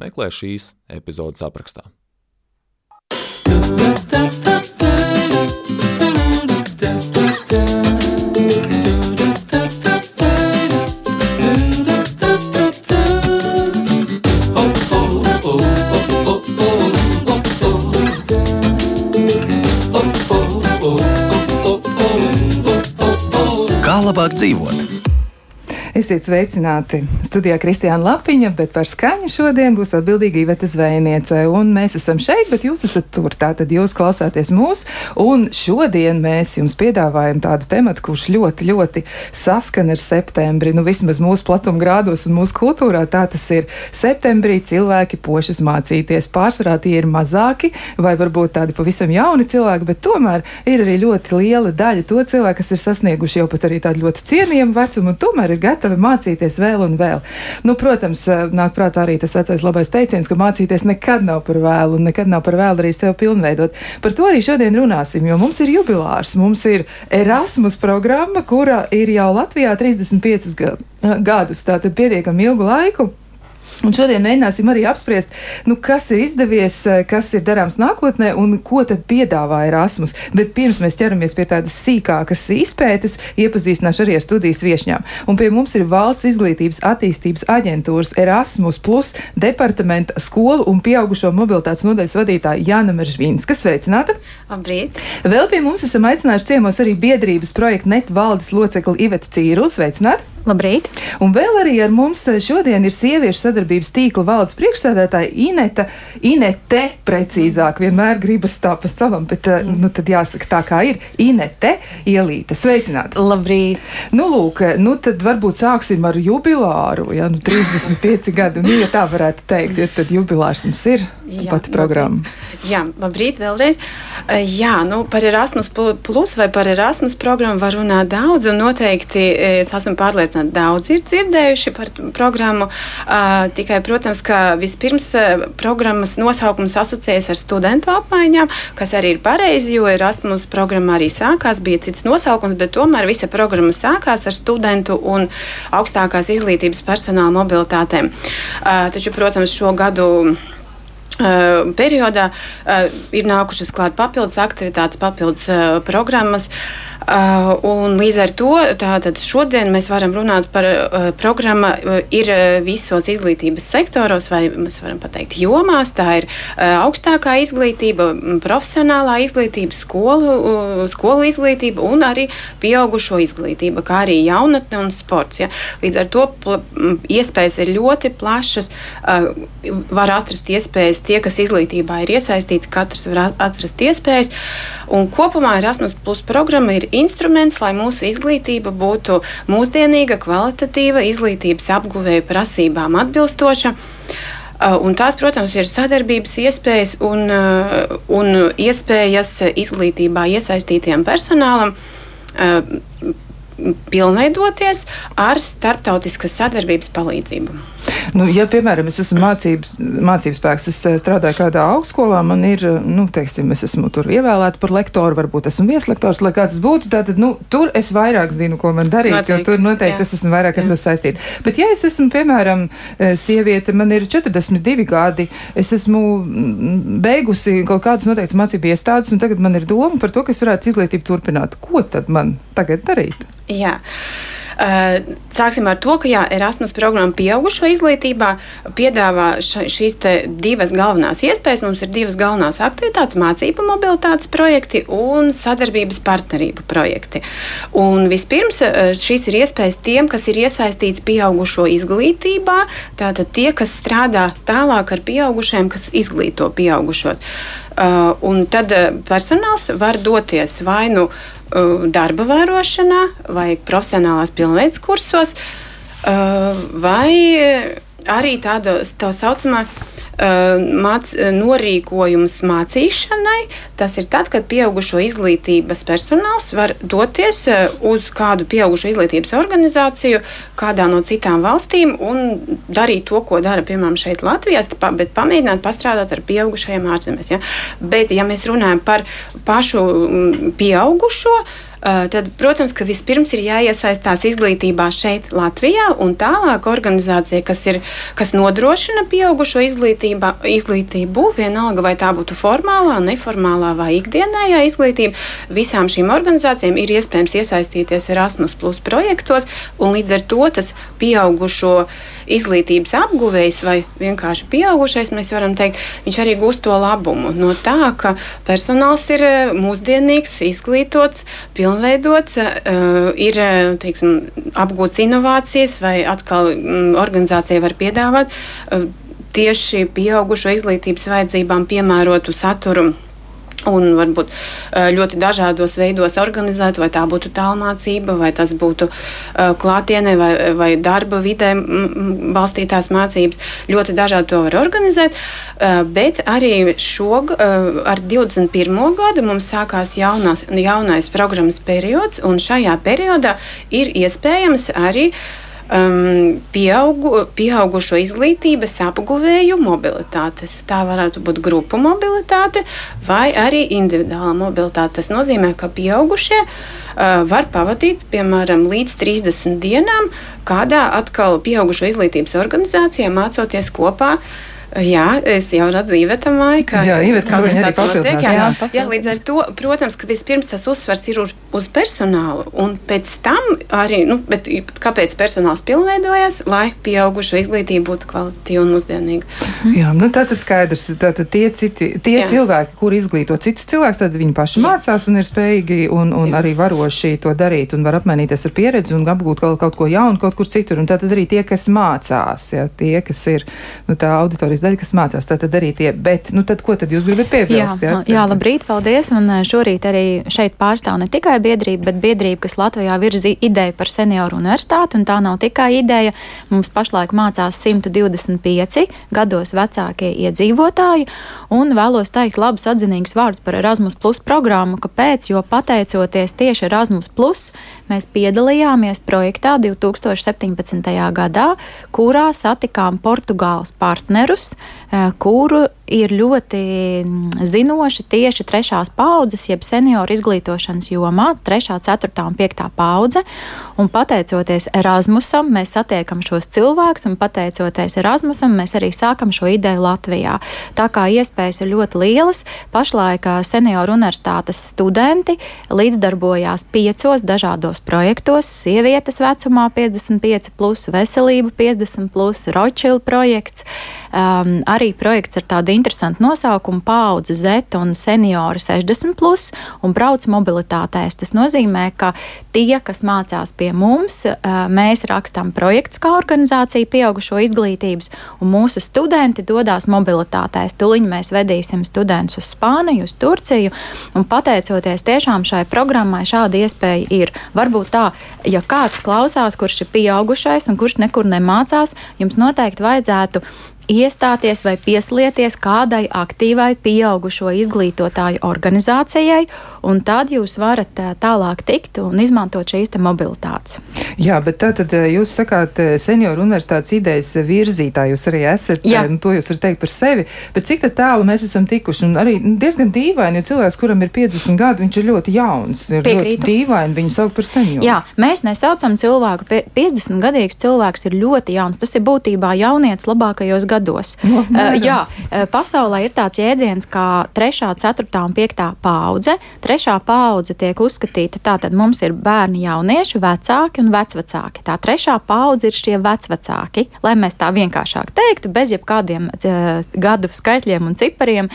meklē šīs epizodes aprakstā. Kā labāk dzīvot? Esiet sveicināti studijā Kristiāna Lapiņa, bet par skaņu šodien būs atbildīga Iveta Zvejniece. Un mēs esam šeit, bet jūs esat tur. Tātad jūs klausāties mūs. Un šodien mēs jums piedāvājam tādu tematu, kurš ļoti, ļoti saskan ar septembri. Nu, vismaz mūsu platumgrādos un mūsu kultūrā tā tas ir. Septembrī cilvēki pošas mācīties. Pārsvarā tie ir mazāki vai varbūt tādi pavisam jauni cilvēki, bet tomēr ir arī ļoti liela daļa to cilvēku, kas ir sasnieguši jau pat arī tādu ļoti cienījamu vecumu un tomēr ir gatavi gatavi mācīties vēl un vēl. Nu, protams, eh, nāk prātā arī tas vecais labais teiciens, ka mācīties nekad nav par vēlu un nekad nav par vēlu arī sev pilnveidot. Par to arī šodien runāsim, jo mums ir jubilārs. Mums ir Erasmus programma, kura ir jau Latvijā 35 gadus, tātad pietiekami ilgu laiku. Un šodien mēģināsim arī apspriest, nu, kas ir izdevies, eh, kas ir darāms nākotnē un ko tad piedāvā Erasmus. Bet pirms mēs ķeramies pie tādas sīkākas izpētes, iepazīstināšu arī ar studijas viešņām. Un pie mums ir Valsts izglītības attīstības aģentūras Erasmus Plus departamenta skolu un pieaugušo mobilitātes nodaļas vadītāja Jāna Meržvīnska. Sveicināta! Labrīt! Vēl pie mums esam aicinājuši ciemos arī biedrības projekta net valdes locekli Iveta Cīru. Sveicināta! Labrīt! Un vēl arī ar mums šodien ir sieviešu sadarbības tīkla valdes priekšsēdētāja Ineta, Inete, precīzāk, vienmēr gribas tā pa savam, bet mm. nu, tad jāsaka tā kā ir Inete Ielīta. Sveicināti! Labrīt! Nu, lūk, nu tad varbūt sāksim ar jubilāru, ja nu 35 gadi, nu, ja tā varētu teikt, ja tad jubilārs mums ir jā, pati programma. Labrīt. Jā, labrīt vēlreiz. Jā, nu par Erasmus plus vai par Erasmus programmu var runāt daudz un noteikti es esmu pārliecināta, pārliecināti daudz ir dzirdējuši par programmu. Uh, tikai, protams, ka vispirms uh, programmas nosaukums asociējas ar studentu apmaiņām, kas arī ir pareizi, jo Erasmus programma arī sākās, bija cits nosaukums, bet tomēr visa programma sākās ar studentu un augstākās izglītības personāla mobilitātēm. Uh, taču, protams, šo gadu periodā uh, ir nākušas klāt papildus aktivitātes, papildus uh, programmas. Līdz ar to tātad šodien mēs varam runāt par programmu, ir visos izglītības sektoros, vai mēs varam pateikt jomās. Tā ir augstākā izglītība, profesionālā izglītība, skolu, skolu izglītība un arī pieaugušo izglītība, kā arī jaunatne un sports. Ja. Līdz ar to iespējas ir ļoti plašas. Var atrast iespējas tie, kas izglītībā ir iesaistīti, katrs var atrast iespējas. Un kopumā Erasmus Plus programma ir instruments, lai mūsu izglītība būtu mūsdienīga, kvalitatīva, izglītības apguvēju prasībām atbilstoša. Uh, un tās, protams, ir sadarbības iespējas un, uh, un iespējas izglītībā iesaistītiem personālam uh, pilnveidoties ar starptautiskas sadarbības palīdzību. Nu, ja, piemēram, es esmu mācības, mācības spēks, es eh, strādāju kādā augstskolā, man ir, eh, nu, teiksim, es esmu tur ievēlēta par lektoru, varbūt esmu vieslektors, lai kāds būtu, tad, nu, tur es vairāk zinu, ko man darīt, noteikti, jo tur noteikti jā. es esmu vairāk ar to saistīta. Bet, ja es esmu, piemēram, eh, sieviete, man ir 42 gadi, es esmu mm, beigusi kaut kādas noteiktas mācību iestādes, un tagad man ir doma par to, ka es varētu izglītību turpināt. Ko tad man tagad darīt? Jā. Eh, sāksim ar to, ka jā, Erasmus programma pieaugušo izglītībā piedāvā šīs divas galvenās iespējas. Mums ir divas galvenās aktivitātes - mācību mobilitātes projekti un sadarbības partnerību projekti. Un vispirms eh, šīs ir iespējas tiem, kas ir iesaistīts pieaugušo izglītībā, tātad tie, kas strādā tālāk ar pieaugušiem, kas izglīto pieaugušos. Uh, un tad personāls var doties vai nu Uh, darba vērošanā vai profesionālās pilnveids kursos, uh, vai arī tāda tā saucamā Uh, māc, norīkojums mācīšanai. Tas ir tad, kad pieaugušo izglītības personāls var doties uz kādu pieaugušo izglītības organizāciju, kādā no citām valstīm un darīt to, ko dara, piemēram, šeit Latvijā, bet pamēģināt pastrādāt ar pieaugušajiem ārzemēs. Ja? Bet, ja mēs runājam par pašu pieaugušo, tad, protams, ka vispirms ir jāiesaistās izglītībā šeit, Latvijā, un tālāk organizācija, kas, ir, kas nodrošina pieaugušo izglītību, vienalga vai tā būtu formālā, neformālā vai ikdienējā izglītība, visām šīm organizācijām ir iespējams iesaistīties Erasmus Plus projektos, un līdz ar to tas pieaugušo izglītības apguvējs vai vienkārši pieaugušais, mēs varam teikt, viņš arī gūst to labumu no tā, ka personāls ir eh, mūsdienīgs, izglītots, pilnveidots, eh, ir eh, teiksim, apgūts inovācijas vai atkal mm, organizācija var piedāvāt tieši pieaugušo izglītības vajadzībām piemērotu saturu un varbūt ļoti dažādos veidos organizēt, vai tā būtu tālmācība, vai tas būtu klātienē vai, vai darba vidē balstītās mācības. Ļoti dažādi to var organizēt, bet arī šog, ar 21. gadu mums sākās jaunās, jaunais programmas periods, un šajā periodā ir iespējams arī uh, um, pieaugu, pieaugušo izglītības apguvēju mobilitātes. Tā varētu būt grupu mobilitāte vai arī individuāla mobilitāte. Tas nozīmē, ka pieaugušie uh, var pavadīt piemēram līdz 30 dienām kādā atkal pieaugušo izglītības organizācijā mācoties kopā. Jā, es jau redzu, Iveta māja, ka jā, Iveta, kaut kas tāds notiek. Jā, jā, jā, līdz ar to, protams, ka vispirms tas uzsvars ir uz personālu, un pēc tam arī, nu, bet kāpēc personāls pilnveidojas, lai pieaugušo izglītība būtu kvalitatīva un mūsdienīga. Mhm. Jā, nu tātad skaidrs, tātad tie, citi, tie jā. cilvēki, kuri izglīto citus cilvēkus, tad viņi paši jā. mācās un ir spējīgi un, un jā. arī varoši to darīt un var apmainīties ar pieredzi un apgūt kaut, kaut ko jaunu kaut kur citur. Un tātad arī tie, kas mācās, ja, tie, kas ir nu, tā auditorijas daļa, kas mācās, tad arī tie. Bet, nu, tad, ko tad jūs gribat piebilst? Jā, jā, jā labrīt, paldies. Un šorīt arī šeit pārstāv ne tikai biedrība, bet biedrība, kas Latvijā virza ideju par senioru universitāti. Un tā nav tikai ideja. Mums pašlaik mācās 125 gados vecākie iedzīvotāji. Un vēlos teikt labus atzinīgus vārdus par Erasmus Plus programmu. Kāpēc? Jo pateicoties tieši Erasmus Plus, mēs piedalījāmies projektā 2017. gadā, kurā satikām Portugāles partnerus kuru ir ļoti mm, zinoši tieši trešās paudzes, jeb senioru izglītošanas jomā, trešā, ceturtā un piektā paudze. Un pateicoties Erasmusam, mēs satiekam šos cilvēkus, un pateicoties Erasmusam, mēs arī sākam šo ideju Latvijā. Tā kā iespējas ir ļoti lielas, pašlaik eh, senioru universitātes studenti līdzdarbojās piecos dažādos projektos - sievietes vecumā 55, plus, veselība 50, plus, Ročila projekts. Um, arī projekts ar tādu interesantu nosaukumu Paudze Z un seniori 60, plus, un brauc mobilitātēs. Tas nozīmē, ka tie, kas mācās pie mums, uh, mēs rakstām projekts kā organizācija pieaugušo izglītības, un mūsu studenti dodas mobilitātēs. Tuliņ mēs vedīsim studentus uz Spāniju, uz Turciju, un pateicoties tiešām šai programmai, šāda iespēja ir. Varbūt tā, ja kāds klausās, kurš ir pieaugušais un kurš nekur nemācās, jums noteikti vajadzētu iestāties vai pieslieties kādai aktīvai pieaugušo izglītotāju organizācijai, un tad jūs varat tālāk tikt un izmantot šīs mobilitātes. Jā, bet tā tad jūs sakāt, senioru universitātes idejas virzītāji, jūs arī esat, Jā. nu, to jūs varat teikt par sevi, bet cik tālu mēs esam tikuši, un arī diezgan dīvaini, jo cilvēks, kuram ir 50 gadi, viņš ir ļoti jauns, ir Piekrītu. ļoti dīvaini viņu saukt par senioru. Jā, mēs nesaucam cilvēku, 50 gadīgs cilvēks ir ļoti jauns, tas ir būtībā jaunietis labākajos gados. No, uh, jā, pasaulē ir tāds jēdziens kā 3, 4 un 5 paudze. Trešā paudze tiek uzskatīta tā, tad mums ir bērni, jaunieši, vecāki un vecvecāki. Tā trešā paudze ir šie vecvecāki, lai mēs tā vienkāršāk teiktu, bez jebkādiem uh, gadu skaitļiem un cipariem.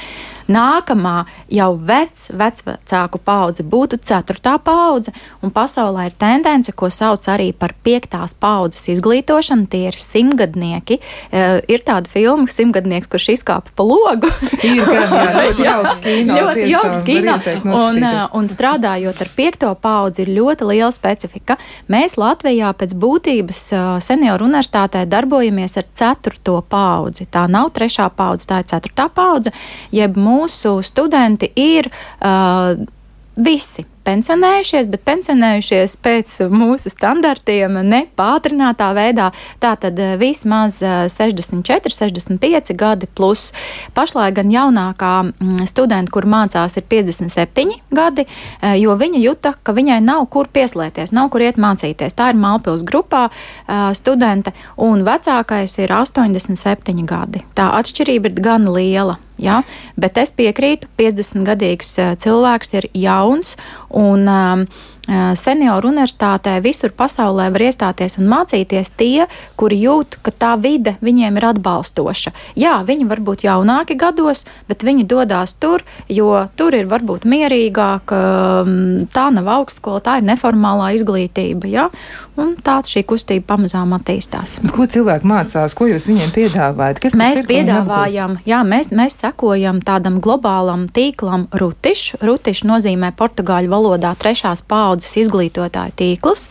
Nākamā jau vec, vecāku paudze būtu ceturtā paudze, un pasaulē ir tendence, ko sauc arī par piektās paudzes izglītošanu. Tie ir simtgadnieki. Uh, ir tāda filma, simtgadnieks, kurš izkāpa pa logu. ir gan, jā, ļoti jauks kino. ļoti jauks kino. Un, un strādājot ar piekto paudzi, ir ļoti liela specifika. Mēs Latvijā pēc būtības senioru universitātē darbojamies ar ceturto paudzi. Tā nav trešā paudze, tā ir ceturtā paudze, jeb mūsu studenti ir uh, visi pensionējušies, bet pensionējušies pēc mūsu standartiem, ne pātrinātā veidā. Tātad eh, vismaz 64, eh, 65 gadi plus. Pašlaik gan jaunākā mm, studenta, kur mācās, ir 57 gadi, eh, jo viņa jūta, ka viņai nav kur pieslēgties, nav kur iet mācīties. Tā ir Malpils grupā studente, un vecākais ir 87 gadi. Tā atšķirība ir gan liela. Ja? Bet es piekrītu, 50-gadīgs cilvēks ir jauns un um, senioru universitātē visur pasaulē var iestāties un mācīties tie, kuri jūt, ka tā vide viņiem ir atbalstoša. Jā, viņi var būt jaunāki gados, bet viņi dodas tur, jo tur ir varbūt mierīgāk, tā nav augstskola, tā ir neformālā izglītība. Ja? Un tā šī kustība pamazām attīstās. Bet ko cilvēki mācās, ko jūs viņiem piedāvājat? Kas mēs ir, piedāvājam, jā, mēs, mēs sekojam tādam globālam tīklam rutišs. Rutišs nozīmē portugāļu valodā trešās paudzes izglītotāju tīklus.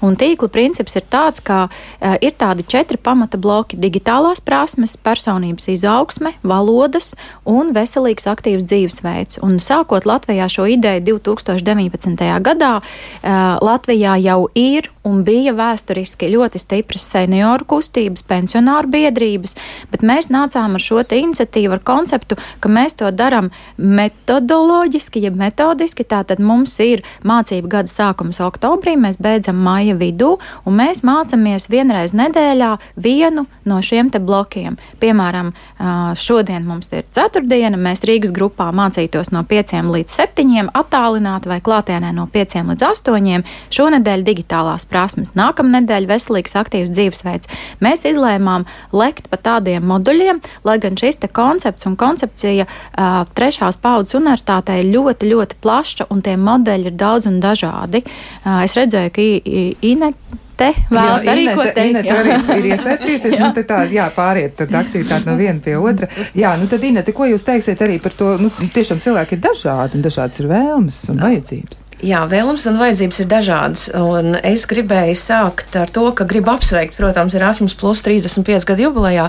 Un tīkla princips ir tāds, ka uh, ir tādi četri pamata bloki - digitālās prasmes, personības izaugsme, valodas un veselīgs aktīvs dzīvesveids. Un sākot Latvijā šo ideju 2019. gadā, uh, Latvijā jau ir un bija vēsturiski ļoti stipras senioru kustības, pensionāru biedrības, bet mēs nācām ar šo iniciatīvu, ar konceptu, ka mēs to darām metodoloģiski, ja metodiski. Tātad mums ir mācību gada sākums oktobrī, mēs beidzam maija vidū, un mēs mācāmies vienreiz nedēļā vienu no šiem te blokiem. Piemēram, šodien mums ir ceturtdiena, mēs Rīgas grupā mācītos no 5 līdz 7, attālināti vai klātienē no 5 līdz 8, šonadēļ digitālās prasmes. Nākamnedēļ veselīgs, aktīvs dzīvesveids. Mēs izlēmām lekt pa tādiem moduļiem, lai gan šis koncepts un koncepcija trešās paudzes universitātē ir ļoti, ļoti plaša un tie modeļi ir daudz un dažādi. Uh, es redzēju, ka Inete vēlas jā, arī Inete, ko teikt. Inete arī ir iesaistījusies, nu te tā, jā, pāriet tad aktivitāti no viena pie otra. Jā, nu tad Inete, ko jūs teiksiet arī par to, nu tiešām cilvēki ir dažādi un dažādas ir vēlmes un vajadzības? Jā, vēlams un vajadzības ir dažādas. Un es gribēju sākt ar to, ka gribu apsveikt, protams, Erasmus Plus 35 gadu jubilejā,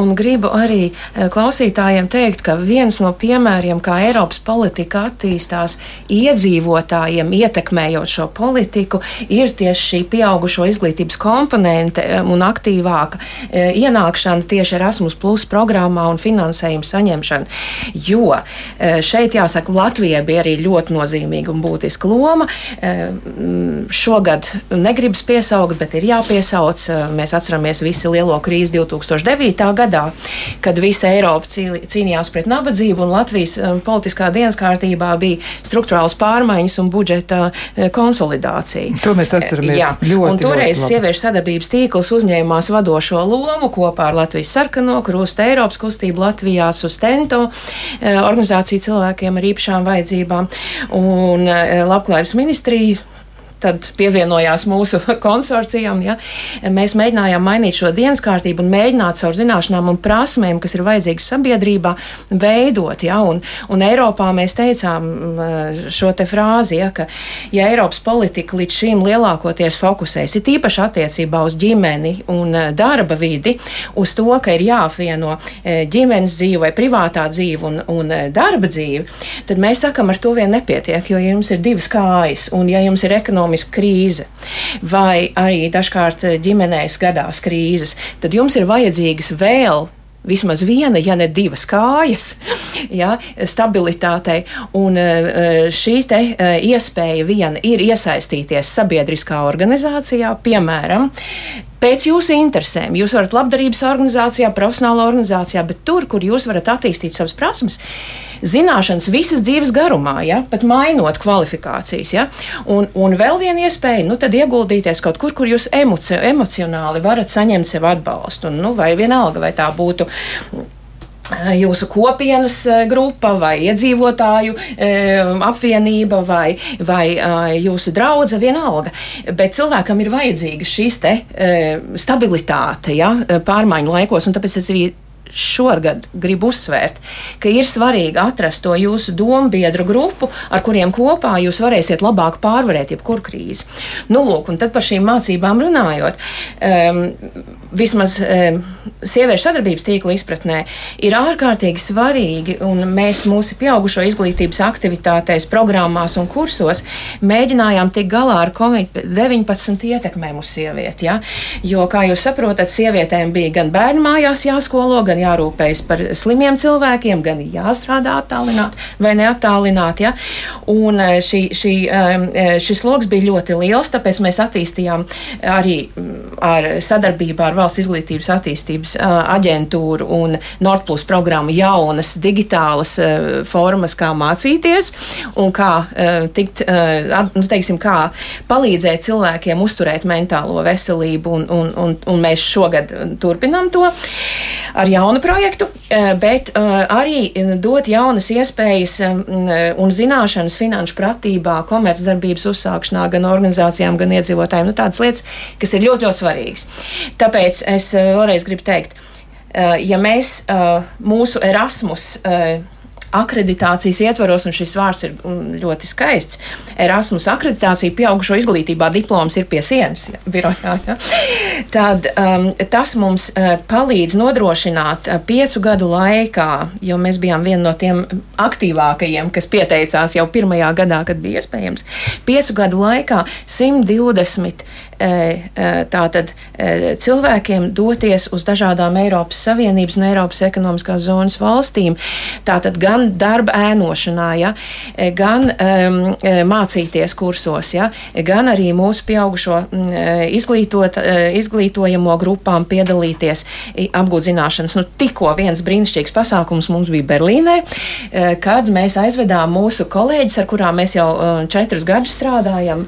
un gribu arī eh, klausītājiem teikt, ka viens no piemēriem, kā Eiropas politika attīstās iedzīvotājiem, ietekmējot šo politiku, ir tieši šī pieaugušo izglītības komponente eh, un aktīvāka eh, ienākšana tieši Erasmus Plus programmā un finansējuma saņemšana. Jo šeit jāsaka, Latvijai bija arī ļoti nozīmīga un būtiska loma. Eh, šogad negribas piesaukt, bet ir jāpiesauc. Eh, mēs atceramies visu lielo krīzi 2009. gadā, kad visa Eiropa cīnījās pret nabadzību un Latvijas eh, politiskā dienas kārtībā bija struktūrāls pārmaiņas un budžeta konsolidācija. To mēs atceramies. Jā, ļoti, un toreiz sieviešu sadarbības tīkls uzņēmās vadošo lomu kopā ar Latvijas sarkano krustu Eiropas kustību Latvijā Sustento organizāciju cilvēkiem ar īpašām vajadzībām. Un, labklājības ministrija tad pievienojās mūsu konsorcijam. Ja? Mēs mēģinājām mainīt šo dienas kārtību un mēģināt caur zināšanām un prasmēm, kas ir vajadzīgas sabiedrībā, veidot. Ja? Un, un Eiropā mēs teicām šo te frāzi, ja, ka ja Eiropas politika līdz šim lielākoties fokusēs, ir īpaši attiecībā uz ģimeni un darba vidi, uz to, ka ir jāapvieno ģimenes dzīve vai privātā dzīve un, un darba dzīve, tad mēs sakam, ar to vien nepietiek, jo ja jums ir divas kājas un ja jums ir ekonomiski ekonomiska krīze, vai arī dažkārt ģimenēs gadās krīzes, tad jums ir vajadzīgas vēl vismaz viena, ja ne divas kājas, ja, stabilitātei. Un e, šī te e, iespēja viena ir iesaistīties sabiedriskā organizācijā, piemēram, Pēc jūsu interesēm jūs varat labdarības organizācijā, profesionālā organizācijā, bet tur, kur jūs varat attīstīt savas prasmes, zināšanas visas dzīves garumā, ja, pat mainot kvalifikācijas. Ja, un, un vēl viena iespēja, nu, tad ieguldīties kaut kur, kur jūs emoci emocionāli varat saņemt sev atbalstu. Un, nu, vai vienalga, vai tā būtu jūsu kopienas grupa vai iedzīvotāju e, apvienība vai, vai jūsu drauga, vienalga. Bet cilvēkam ir vajadzīga e, stabilitāte ja, pārmaiņu laikos, un tāpēc es arī šogad gribu uzsvērt, ka ir svarīgi atrast to jūsu domu biedru grupu, ar kuriem kopā jūs varēsiet labāk pārvarēt jebkuru krīzi. Nu, lūk, un tad par šīm mācībām runājot, um, vismaz um, sieviešu sadarbības tīkla izpratnē ir ārkārtīgi svarīgi, un mēs mūsu pieaugušo izglītības aktivitātēs, programmās un kursos mēģinājām tikt galā ar Covid-19 ietekmēm uz sievieti. Ja? Jo, kā jūs saprotat, sievietēm bija gan bērnu mājās jāskolo, gan jārūpējas par slimiem cilvēkiem, gan jāstrādā attālināti vai neattālināti. Ja? Un e, šī, šī, e, šis lokus bija ļoti liels, tāpēc mēs attīstījām arī ar sadarbībā ar Valsts izglītības attīstības aģentūru un Nordplus programmu jaunas digitālas formas, kā mācīties un kā tikt, nu, teiksim, kā palīdzēt cilvēkiem uzturēt mentālo veselību, un, un, un, un mēs šogad turpinām to ar jaunu projektu, eh, bet eh, arī dot jaunas iespējas eh, un zināšanas finanšu pratībā, komercdarbības uzsākšanā gan organizācijām, gan iedzīvotājiem. Nu, tādas lietas, kas ir ļoti, ļoti svarīgas. Tāpēc es vēlreiz gribu teikt, ja mēs mūsu Erasmus akreditācijas ietvaros, un šis vārds ir ļoti skaists. Erasmus akreditācija pieaugušo izglītībā diploms ir pie sienas ja, birojā. Ja. Tad um, tas mums uh, palīdz nodrošināt uh, piecu gadu laikā, jo mēs bijām viena no tiem aktīvākajiem, kas pieteicās jau pirmajā gadā, kad bija iespējams. Piecu gadu laikā 120 tātad cilvēkiem doties uz dažādām Eiropas Savienības un Eiropas ekonomiskās zonas valstīm. Tātad gan darba ēnošanā, ja, gan um, mācīties kursos, ja, gan arī mūsu pieaugušo izglītot, izglītojamo grupām piedalīties, apgūt zināšanas. Nu, tikko viens brīnišķīgs pasākums mums bija Berlīnē, kad mēs aizvedām mūsu kolēģis, ar kurām mēs jau četrus gadus strādājam,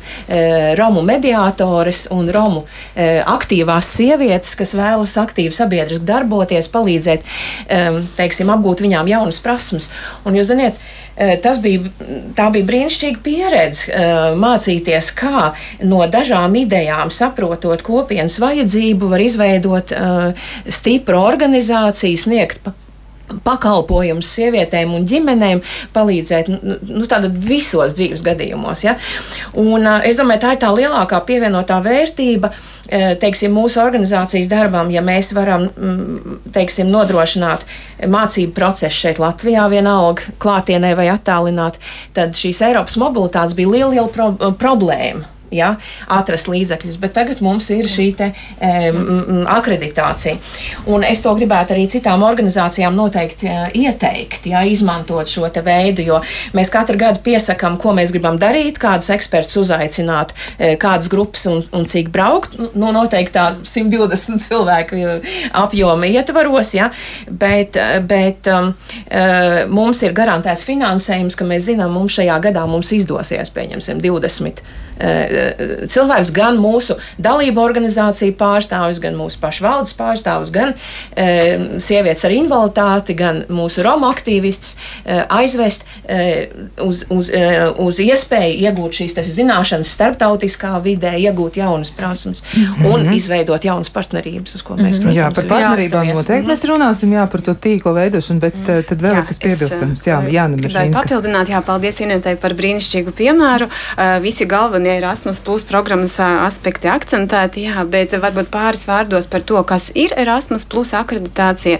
Romu mediātoris, sievietes un romu e, aktīvās sievietes, kas vēlas aktīvi sabiedriski darboties, palīdzēt, e, teiksim, apgūt viņām jaunas prasmes. Un, jūs ziniet, e, tas bija, tā bija brīnišķīga pieredze e, mācīties, kā no dažām idejām, saprotot kopienas vajadzību, var izveidot e, stipru organizāciju, sniegt pakalpojumus sievietēm un ģimenēm, palīdzēt nu visos dzīves gadījumos. Ja? Un, es domāju, tā ir tā lielākā pievienotā vērtība. Teiksim, mūsu organizācijas darbam, ja mēs varam teiksim, nodrošināt mācību procesu šeit, Latvijā, vienalga klātienē vai attālināt, tad šīs Eiropas mobilitātes bija liela, liela pro problēma ja, atrast līdzekļus, bet tagad mums ir šī te, um, akreditācija. Un es to gribētu arī citām organizācijām noteikti uh, ieteikt, ja, izmantot šo veidu, jo mēs katru gadu piesakām, ko mēs gribam darīt, kādus ekspertus uzaicināt, uh, kādas grupas un, un cik braukt. Nu, noteikti tā 120 cilvēku apjoma ietvaros, ja, bet, bet um, mums ir garantēts finansējums, ka mēs zinām, mums šajā gadā mums izdosies, pieņemsim, 20 Eh, cilvēks, gan mūsu dalību organizāciju pārstāvis, gan mūsu pašu valdes pārstāvis, gan e, sievietes ar invaliditāti, gan mūsu Roma aktīvistus e, aizvest e, uz, uz, e, uz iespēju iegūt šīs zināšanas starptautiskā vidē, iegūt jaunas prasmes mm -hmm. un izveidot jaunas partnerības, uz ko mēs, -hmm. protams, jā, par partnerībām noteikti mēs runāsim, jā, par to tīkla veidošanu, bet mm. tad vēl jā, ir kas piebilstams. Jā, Jāna Miržīnska. Papildināt, jā, paldies Inetai par brīnišķīgu piemēru. Uh, visi galvenie ir Erasmus Plus programmas aspekti akcentēti, jā, bet varbūt pāris vārdos par to, kas ir Erasmus Plus akreditācija.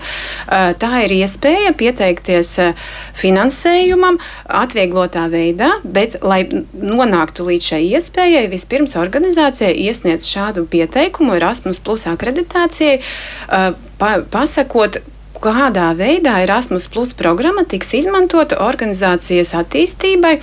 Tā ir iespēja pieteikties finansējumam atvieglotā veidā, bet, lai nonāktu līdz šai iespējai, vispirms organizācija iesniedz šādu pieteikumu Erasmus Plus akreditācijai, pasakot, kādā veidā Erasmus Plus programma tiks izmantota organizācijas attīstībai,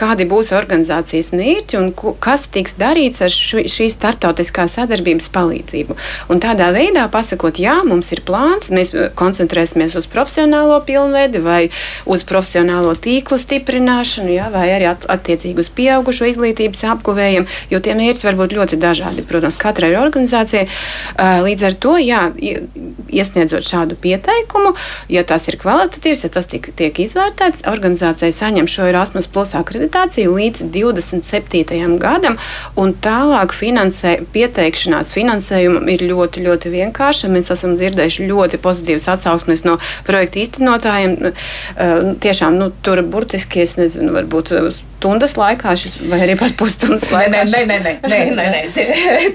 kādi būs organizācijas mērķi un kas tiks darīts ar šīs startautiskās sadarbības palīdzību. Un tādā veidā pasakot, jā, mums ir plāns, mēs koncentrēsimies uz profesionālo pilnveidi vai uz profesionālo tīklu stiprināšanu, jā, vai arī at attiecīgi uz pieaugušo izglītības apguvējiem, jo tie mērķi var būt ļoti dažādi, protams, katrai organizācijai. Līdz ar to, jā, iesniedzot šādu pieteikumu, pieteikumu. Ja tas ir kvalitatīvs, ja tas tiek, tiek izvērtēts, organizācija saņem šo Erasmus Plus akreditāciju līdz 27. gadam, un tālāk finansē, pieteikšanās finansējumam ir ļoti, ļoti vienkārša. Mēs esam dzirdējuši ļoti pozitīvas atsauksmes no projekta īstenotājiem. Tiešām nu, tur burtiski, es nezinu, varbūt stundas laikā, šis, vai arī pat pusstundas laikā. Nē, nē, nē, nē, nē, nē, nē.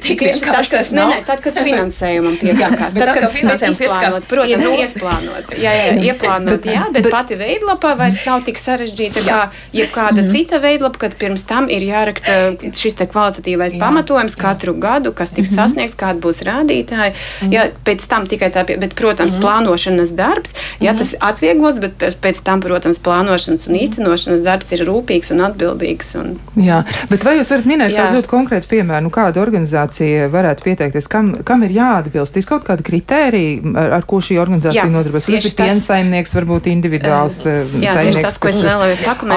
tik vienkārši tas nav. Nē, nē, tad, kad finansējumam piesākās. tad, kad finansējumam piesākās, protams, ir ieplānot. Jā, jā, ieplānot, jā, bet, pati veidlapa vairs nav tik sarežģīta kā jebkāda mm. cita veidlapa, kad pirms tam ir jāraksta šis te kvalitatīvais pamatojums katru gadu, kas tiks -hmm. sasniegts, kāda būs rādītāji. -hmm. Jā, pēc tam tikai tā, bet, protams, plānošanas darbs, jā, tas atvieglots, bet pēc tam, protams, plānošanas un īstenošanas darbs ir rūpīgs un atbildīgs atbildīgs. Un... Jā, bet vai jūs varat minēt kādu ļoti konkrētu piemēru, nu, kāda organizācija varētu pieteikties, kam, kam ir jāatbilst? Ir kaut kāda kritērija, ar, ar ko šī organizācija nodarbojas? Tas ir piensaimnieks, varbūt individuāls jā, saimnieks, tas, kas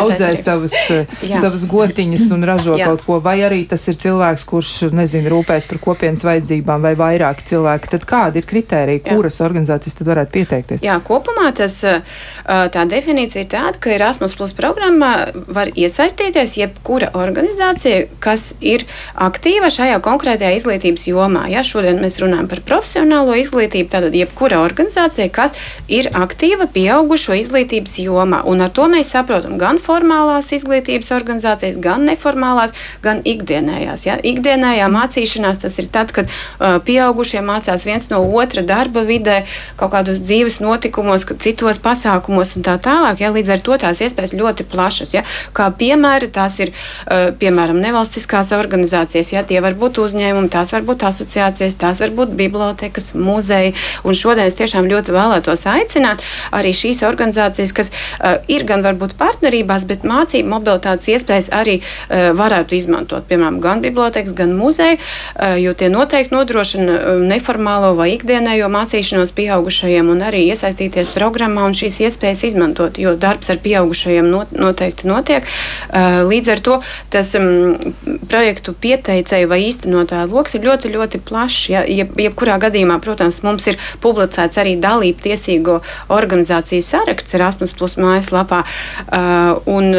audzē savas, eh, savas gotiņas un ražo jā. kaut ko, vai arī tas ir cilvēks, kurš, nezinu, rūpēs par kopienas vajadzībām vai vairāki cilvēki. Tad kāda ir kritērija, kuras jā. organizācijas tad varētu pieteikties? Jā, kopumā tas, tā definīcija ir tāda, ka Erasmus Plus programmā var iesaistīties iesaistīties jebkura organizācija, kas ir aktīva šajā konkrētajā izglītības jomā. Ja šodien mēs runājam par profesionālo izglītību, tad jebkura organizācija, kas ir aktīva pieaugušo izglītības jomā, un ar to mēs saprotam gan formālās izglītības organizācijas, gan neformālās, gan ikdienējās. Ja? Ikdienējā mācīšanās tas ir tad, kad uh, pieaugušie mācās viens no otra darba vidē, kaut kādos dzīves notikumos, citos pasākumos un tā tālāk. Ja? Līdz ar to tās iespējas ļoti plašas. Ja? Kā piemēram, piemēri. Tās ir, uh, piemēram, nevalstiskās organizācijas, ja tie var būt uzņēmumi, tās var būt asociācijas, tās var būt bibliotekas, muzeji. Un šodien es tiešām ļoti vēlētos aicināt arī šīs organizācijas, kas uh, ir gan varbūt partnerībās, bet mācību mobilitātes iespējas arī uh, varētu izmantot. Piemēram, gan bibliotekas, gan muzeji, jo tie noteikti nodrošina neformālo vai ikdienējo mācīšanos pieaugušajiem un arī iesaistīties programmā un šīs iespējas izmantot, jo darbs ar pieaugušajiem noteikti notiek. Eh, līdz ar to tas um, projektu pieteicēju vai īstenotāju lokus ir ļoti, ļoti plašs. Ja, jeb, jebkurā gadījumā, protams, mums ir publicēts arī dalību tiesīgo organizāciju saraksts Erasmus Plus mājaslapā. Uh, un,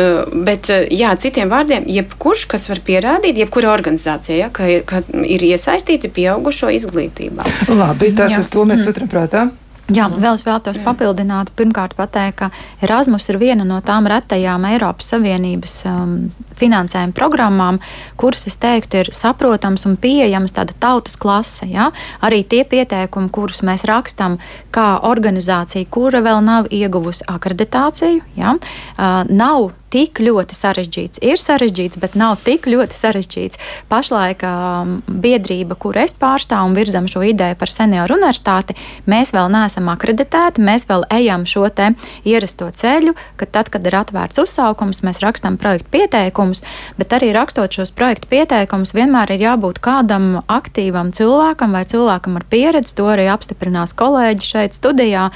bet, jā, citiem vārdiem, jebkurš, kas var pierādīt, jebkura organizācija, ja, ka, ka ir iesaistīti pieaugušo izglītībā. Labi, tātad to mēs paturam prātā. Jā, vēl es vēlos papildināt. Pirmkārt, pateikt, ka Erasmus ir viena no tām retajām Eiropas Savienības um, finansējuma programmām, kuras, es teiktu, ir saprotams un pieejams tāda tautas klase. Ja? Arī tie pieteikumi, kurus mēs rakstām, kā organizācija, kura vēl nav ieguvusi akreditāciju, ja? uh, nav tik ļoti sarežģīts. Ir sarežģīts, bet nav tik ļoti sarežģīts. Pašlaik um, biedrība, kur es pārstāvu un virzam šo ideju par senioru universitāti, mēs vēl neesam akreditēti, mēs vēl ejam šo te ierasto ceļu, ka tad, kad ir atvērts uzsaukums, mēs rakstām projektu pieteikumus, bet arī rakstot šos projektu pieteikumus, vienmēr ir jābūt kādam aktīvam cilvēkam vai cilvēkam ar pieredzi. To arī apstiprinās kolēģi šeit studijā.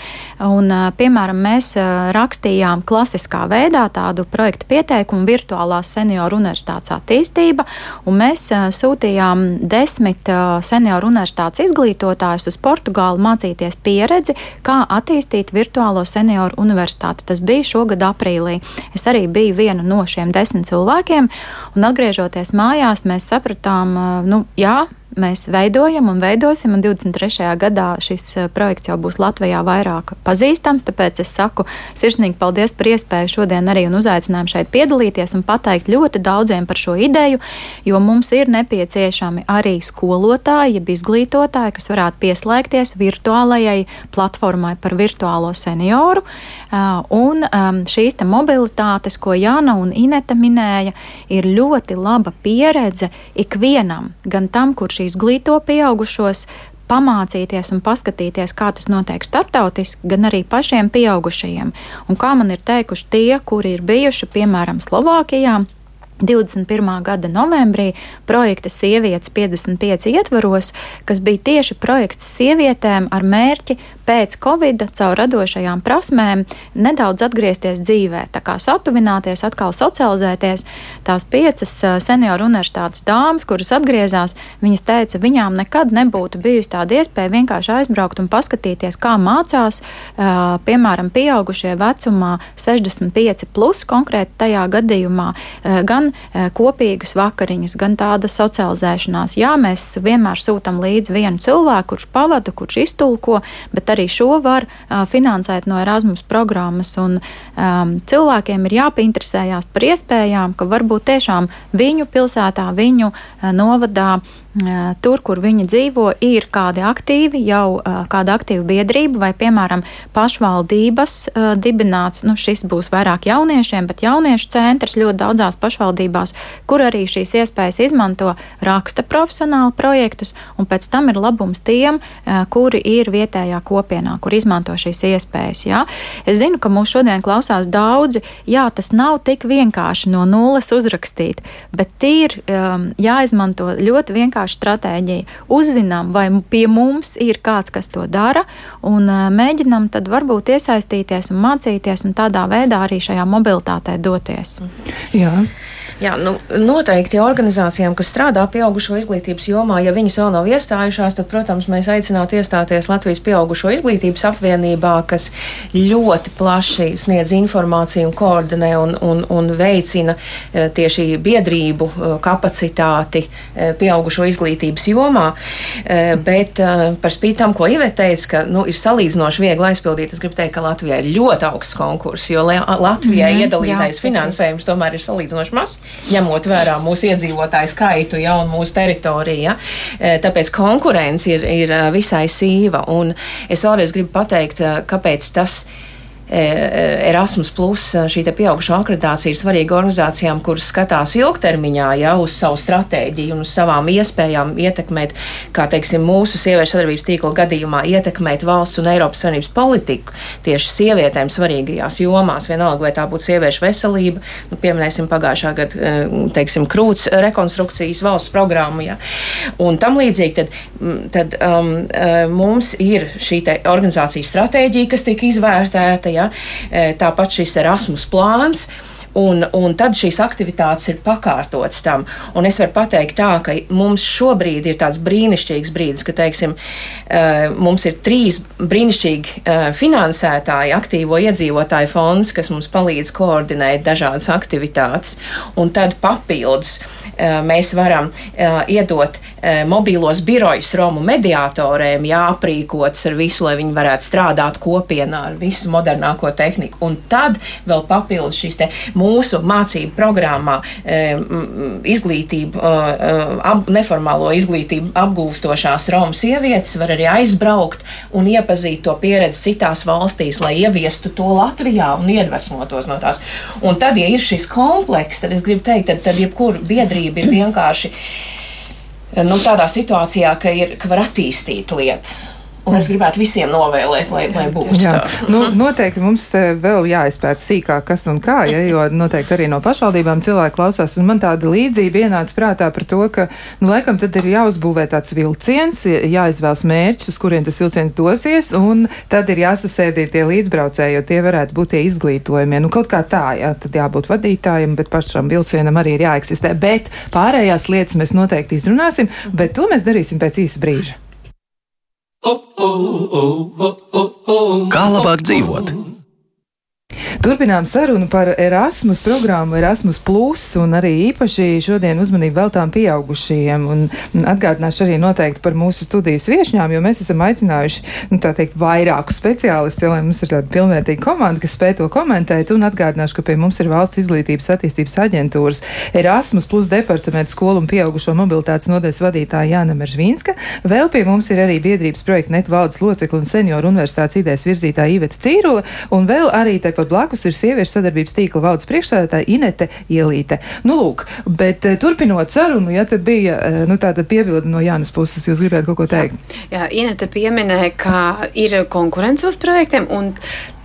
Un, piemēram, mēs rakstījām klasiskā veidā tādu projektu projekta pieteikumu virtuālās senioru universitātes attīstība, un mēs sūtījām desmit senioru universitātes izglītotājus uz Portugāli mācīties pieredzi, kā attīstīt virtuālo senioru universitāti. Tas bija šogad aprīlī. Es arī biju viena no šiem desmit cilvēkiem, un atgriežoties mājās, mēs sapratām, nu, jā, mēs veidojam un veidosim, un 23. gadā šis eh, projekts jau būs Latvijā vairāk pazīstams. Tāpēc es saku sirsnīgi paldies par iespēju šodien arī un uzaicinājumu šeit piedalīties un pateikt ļoti daudziem par šo ideju, jo mums ir nepieciešami arī skolotāji, jeb izglītotāji, kas varētu pieslēgties virtuālajai platformai par virtuālo senioru. Uh, un um, šīs mobilitātes, ko Jāna un Ineta minēja, ir ļoti laba pieredze ikvienam, gan tam, kurš izglīto pieaugušos, pamācīties un paskatīties, kā tas notiek starptautiski, gan arī pašiem pieaugušajiem. Un kā man ir teikuši tie, kuri ir bijuši piemēram Slovākijā, 21. gada novembrī projekta Sievietes 55 ietvaros, kas bija tieši projekts sievietēm ar mērķi pēc Covid caur radošajām prasmēm nedaudz atgriezties dzīvē, tā kā satuvināties, atkal socializēties. Tās piecas senioru universitātes dāmas, kuras atgriezās, viņas teica, viņām nekad nebūtu bijusi tāda iespēja vienkārši aizbraukt un paskatīties, kā mācās, piemēram, pieaugušie vecumā 65 plus konkrēti tajā gadījumā, gan kopīgas vakariņas, gan tāda socializēšanās. Jā, mēs vienmēr sūtam līdzi vienu cilvēku, kurš pavada, kurš iztulko, bet arī šo var uh, finansēt no Erasmus programmas. Un, um, cilvēkiem ir jāpieinteresējās par iespējām, ka varbūt tiešām viņu pilsētā, viņu uh, novadā tur, kur viņi dzīvo, ir kādi aktīvi, jau kāda aktīva biedrība vai, piemēram, pašvaldības dibināts. Nu, šis būs vairāk jauniešiem, bet jauniešu centrs ļoti daudzās pašvaldībās, kur arī šīs iespējas izmanto, raksta profesionāli projektus, un pēc tam ir labums tiem, kuri ir vietējā kopienā, kur izmanto šīs iespējas. Jā. Es zinu, ka mūs šodien klausās daudzi, jā, tas nav tik vienkārši no nulles uzrakstīt, bet ir um, jāizmanto ļoti vienkārši vienkārši stratēģija. Uzzinām, vai pie mums ir kāds, kas to dara, un mēģinam tad varbūt iesaistīties un mācīties un tādā veidā arī šajā mobilitātē doties. Jā. Jā, nu, noteikti organizācijām, kas strādā pieaugušo izglītības jomā, ja viņas vēl nav iestājušās, tad, protams, mēs aicinātu iestāties Latvijas pieaugušo izglītības apvienībā, kas ļoti plaši sniedz informāciju un koordinē un, un, un veicina eh, tieši biedrību eh, kapacitāti eh, pieaugušo izglītības jomā. Bet par spīti tam, ko Ivet teica, ka nu, ir salīdzinoši viegli aizpildīt, es gribu teikt, ka Latvijā ir ļoti augsts konkurss, jo Latvijai mm, iedalītais jā, finansējums tomēr ir salīdzinoši mazs ņemot vērā mūsu iedzīvotāju skaitu ja, un mūsu teritoriju. Ja. E, tāpēc konkurence ir, ir e, visai sīva. Un es vēlreiz gribu pateikt, e, kāpēc tas ir Erasmus, plus, e, šī pieaugušo akreditācija ir svarīga organizācijām, kuras skatās ilgtermiņā ja, uz savu stratēģiju un uz savām iespējām ietekmēt, kā teiksim, mūsu sieviešu sadarbības tīkla gadījumā, ietekmēt valsts un Eiropas Savienības politiku tieši sievietēm svarīgajās jomās. Vienalga, vai tā būtu sieviešu veselība, nu, pieminēsim pagājušā gada, teiksim, krūts rekonstrukcijas valsts programmu, ja, un tam līdzīgi, tad, tad um, mums ir šī organizācijas stratēģija, kas tika izvērtēta. Ja, Ja? Tāpat šis Erasmus plāns. Un, un tad šīs aktivitātes ir pakārtotas tam. Un es varu pateikt, tā, ka mums šobrīd ir tāds brīnišķīgs brīdis, ka teiksim, mums ir trīs brīnišķīgi finansētāji, aktīvo iedzīvotāju fonds, kas mums palīdz koordinēt dažādas aktivitātes. Un tad papildus mēs varam iedot mobīlos birojus Romu mediatoriem, jāaprīkots ar visu, lai viņi varētu strādāt kopienā ar visu modernāko tehniku. Un tad vēl papildus šīs mūsu mācību programmā izglītību, ap, neformālo izglītību apgūstošās Romu sievietes var arī aizbraukt un iepazīt to pieredzi citās valstīs, lai ieviestu to Latvijā un iedvesmotos no tās. Un tad, ja ir šis komplekss, tad es gribu teikt, tad, tad jebkura biedrība ir vienkārši nu, tādā situācijā, ka, ir, ka var attīstīt lietas. Un es gribētu visiem novēlēt, lai, lai būtu jā. tā. Nu, noteikti mums eh, vēl jāizpēta sīkāk, kas un kā, ja, jo noteikti arī no pašvaldībām cilvēki klausās. Un man tāda līdzība ienāca prātā par to, ka, nu, laikam tad ir jāuzbūvē tāds vilciens, jāizvēlas mērķis, uz kurien tas vilciens dosies, un tad ir jāsasēdī tie līdzbraucēji, jo tie varētu būt tie izglītojumie. Nu, kaut kā tā, jā, tad jābūt vadītājiem, bet pašam vilcienam arī ir jāeksistē. Bet pārējās lietas mēs noteikti izrunāsim, bet to mēs darīsim pēc īsa brīža. Kā labāk dzīvot? Turpinām sarunu par Erasmus programmu, Erasmus, Plus, un arī īpaši šodien uzmanību veltām pieaugušajiem. Un atgādināšu arī noteikti par mūsu studijas viesņām, jo mēs esam aicinājuši, nu, teikt, vairāku speciālistu, lai mums ir tāda pilnvērtīga komanda, kas spēj to komentēt. Un atgādināšu, ka pie mums ir valsts izglītības attīstības aģentūras Erasmus, Plus departamenta skolu un pieaugušo mobilitātes nodeļas vadītāja Jāna Meržvīnska. Vēl pie mums ir arī biedrības projekta net valdes locekla un senioru universitātes idejas virzītāja Iveta Cīrula, un vēl arī tepat blakus blakus ir sieviešu sadarbības tīkla valdes priekšstādātāja Inete Ielīte. Nu, lūk, bet eh, turpinot sarunu, ja tad bija, eh, nu, tātad piebildi no Jānas puses, jūs gribētu kaut ko teikt? Jā, jā Inete pieminēja, ka ir konkurence uz projektiem, un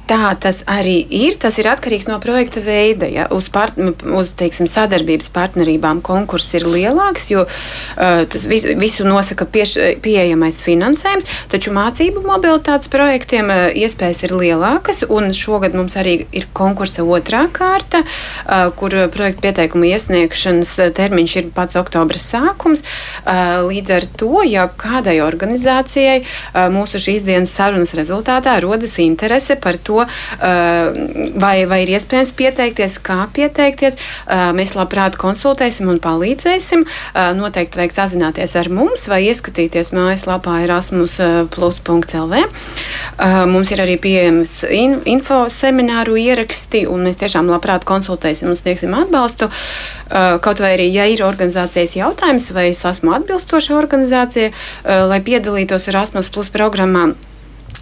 Tā tas arī ir. Tas ir atkarīgs no projekta veida. Ja? Uz, part, uz teiksim, sadarbības partnerībām konkurss ir lielāks, jo uh, tas vis, visu nosaka pieš, pieejamais finansējums. Taču mācību mobilitātes projektiem uh, iespējas ir lielākas. Šogad mums arī ir konkursa otrā kārta, uh, kur projekta pieteikuma iesniegšanas termiņš ir pats oktobra sākums. Uh, līdz ar to, ja kādai organizācijai uh, mūsu šīs dienas sarunas rezultātā rodas interese par to, to, uh, vai, vai ir iespējams pieteikties, kā pieteikties. Uh, mēs labprāt konsultēsim un palīdzēsim. Uh, noteikti vajag sazināties ar mums vai ieskatīties mājaslapā erasmus.lv. Mums ir arī pieejams in, info semināru ieraksti, un mēs tiešām labprāt konsultēsim un sniegsim atbalstu. Kaut vai arī, ja ir organizācijas jautājums, vai es esmu atbilstoša organizācija, lai piedalītos Erasmus Plus programmā.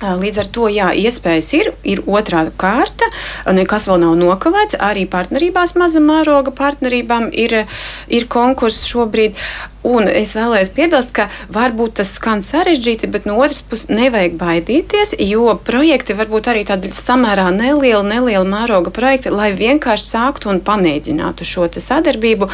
Līdz ar to, jā, iespējas ir, ir otrā kārta, nekas vēl nav nokavēts. Arī partnerībās, maza mēroga partnerībām ir, ir konkurss šobrīd. Un es vēlējos piebilst, ka varbūt tas skan sarežģīti, bet no otras puses nevajag baidīties, jo projekti var būt arī tādi samērā nelieli, nelieli mēroga projekti, lai vienkārši sāktu un pamēģinātu šo sadarbību.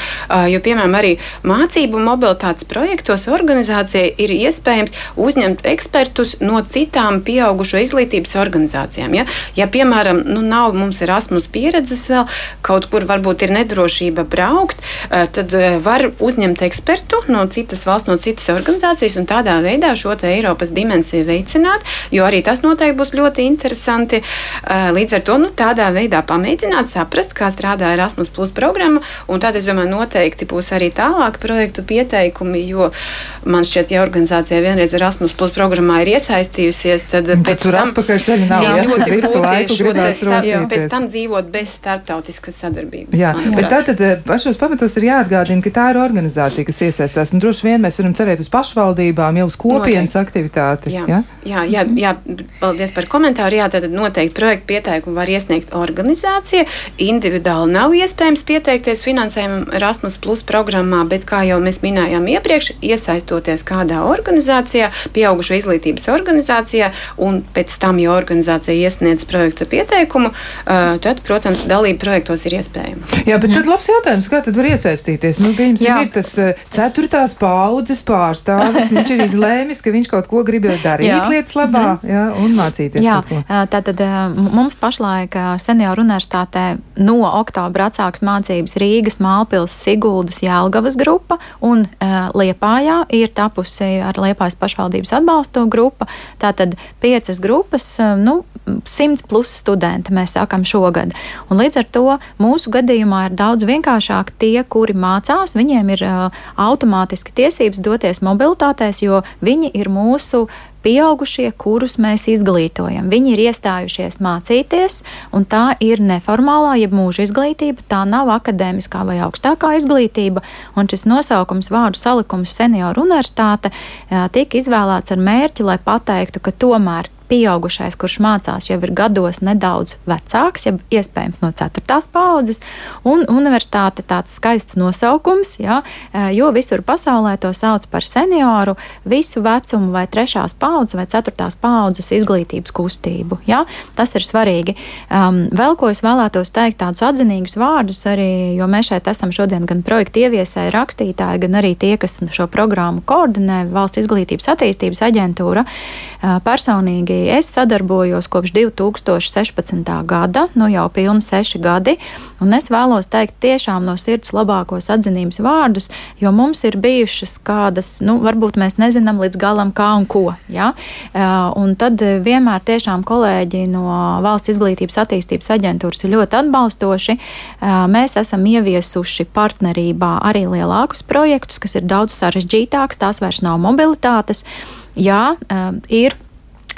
Jo, piemēram, arī mācību mobilitātes projektos organizācijai ir iespējams uzņemt ekspertus no citām pieaugušo izglītības organizācijām. Ja, ja piemēram, nu, nav mums Erasmus pieredzes vēl, kaut kur varbūt ir nedrošība braukt, tad var uzņemt ekspertu citu, no citas valsts, no citas organizācijas, un tādā veidā šo Eiropas dimensiju veicināt, jo arī tas noteikti būs ļoti interesanti. Eh, līdz ar to nu, tādā veidā pamēģināt saprast, kā strādā Erasmus Plus programma, un tad, es domāju, noteikti būs arī tālāk projektu pieteikumi, jo man šķiet, ja organizācija vienreiz Erasmus Plus programmā ir iesaistījusies, tad un pēc tam atpakaļ ceļa nav. Jā, jā, ļoti grūti šo te pēc tam dzīvot bez starptautiskas sadarbības. Jā, bet tātad eh, pašos pamatos ir jāatgādina, ka tā ir organizācija, kas iesaistās iesaistās. Un droši vien mēs varam cerēt uz pašvaldībām, jau uz kopienas noteikti. aktivitāti. Jā, ja? jā, jā, jā, paldies par komentāru. Jā, tad noteikti projektu pieteikumu var iesniegt organizācija. Individuāli nav iespējams pieteikties finansējumam Erasmus Plus programmā, bet, kā jau mēs minējām iepriekš, iesaistoties kādā organizācijā, pieaugušo izglītības organizācijā, un pēc tam, ja organizācija iesniedz projektu pieteikumu, tad, protams, dalība projektos ir iespējama. Jā, bet tad labs jautājums, kā tad var iesaistīties? Nu, piemēram, ir tas ceturtais ceturtās paudzes pārstāvis. Viņš ir izlēmis, ka viņš kaut ko grib darīt jā. lietas labā -hmm. jā, un mācīties. Jā, tātad mums pašlaik senioru universitātē no oktobra atsāks mācības Rīgas, Mālpils, Siguldas, Jēlgavas grupa un Liepājā ir tapusi ar Liepājas pašvaldības atbalstu grupa. Tātad piecas grupas, nu, simts plus studenti mēs sākam šogad. Un līdz ar to mūsu gadījumā ir daudz vienkāršāk tie, kuri mācās, viņiem ir uh, automātiski tiesības doties mobilitātēs, jo viņi ir mūsu pieaugušie, kurus mēs izglītojam. Viņi ir iestājušies mācīties, un tā ir neformālā, jeb mūža izglītība. Tā nav akadēmiskā vai augstākā izglītība. Un šis nosaukums, vārdu salikums, senioru universitāte, tika izvēlēts ar mērķi, lai pateiktu, ka tomēr pieaugušais, kurš mācās, jau ir gados nedaudz vecāks, jau iespējams no 4. paudzes, un universitāte tāds skaists nosaukums, ja, jo visur pasaulē to sauc par senioru, visu vecumu vai 3. paudzes vai 4. paudzes izglītības kustību. Ja. Tas ir svarīgi. Um, vēl ko es vēlētos teikt, tādus atzinīgus vārdus arī, jo mēs šeit esam šodien gan projekta ieviesēji, rakstītāji, gan arī tie, kas šo programmu koordinē, Valsts izglītības attīstības aģentūra. Personīgi arī es sadarbojos kopš 2016. gada, nu jau pilni seši gadi, un es vēlos teikt tiešām no sirds labākos atzinības vārdus, jo mums ir bijušas kādas, nu, varbūt mēs nezinām līdz galam kā un ko, ja? un tad vienmēr tiešām kolēģi no Valsts izglītības attīstības aģentūras ir ļoti atbalstoši. Mēs esam ieviesuši partnerībā arī lielākus projektus, kas ir daudz sarežģītāks, tās vairs nav mobilitātes. Jā, ir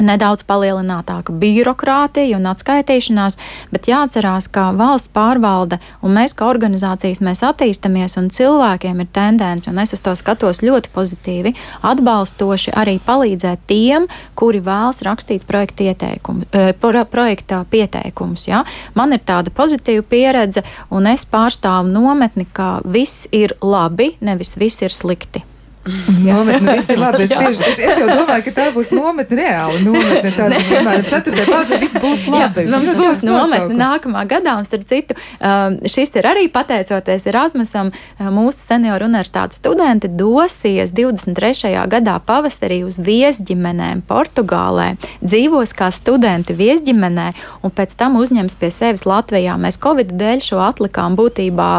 nedaudz palielinātāka birokrātija un atskaitīšanās, bet jāatcerās, ka valsts pārvalde un mēs kā organizācijas mēs attīstamies un cilvēkiem ir tendence, un es uz to skatos ļoti pozitīvi, atbalstoši arī palīdzēt tiem, kuri vēlas rakstīt projekta, ieteikumu, eh, pro, projekta pieteikumus. Ja? Man ir tāda pozitīva pieredze, un es pārstāvu nometni, ka viss ir labi, nevis viss ir slikti. Nometne, viss ir labi. Es, tieši, es, es jau domāju, ka tā būs nometne reāli. Nometne tāda, piemēram, ceturtajā paudzē viss būs labi. Jā, mums būs nometne nākamā gadā, un starp citu, um, šis ir arī pateicoties Erasmusam, uh, mūsu senioru universitātes studenti dosies 23. gadā pavasarī uz viesģimenēm Portugālē, dzīvos kā studenti viesģimenē, un pēc tam uzņems pie sevis Latvijā. Mēs Covid dēļ šo atlikām būtībā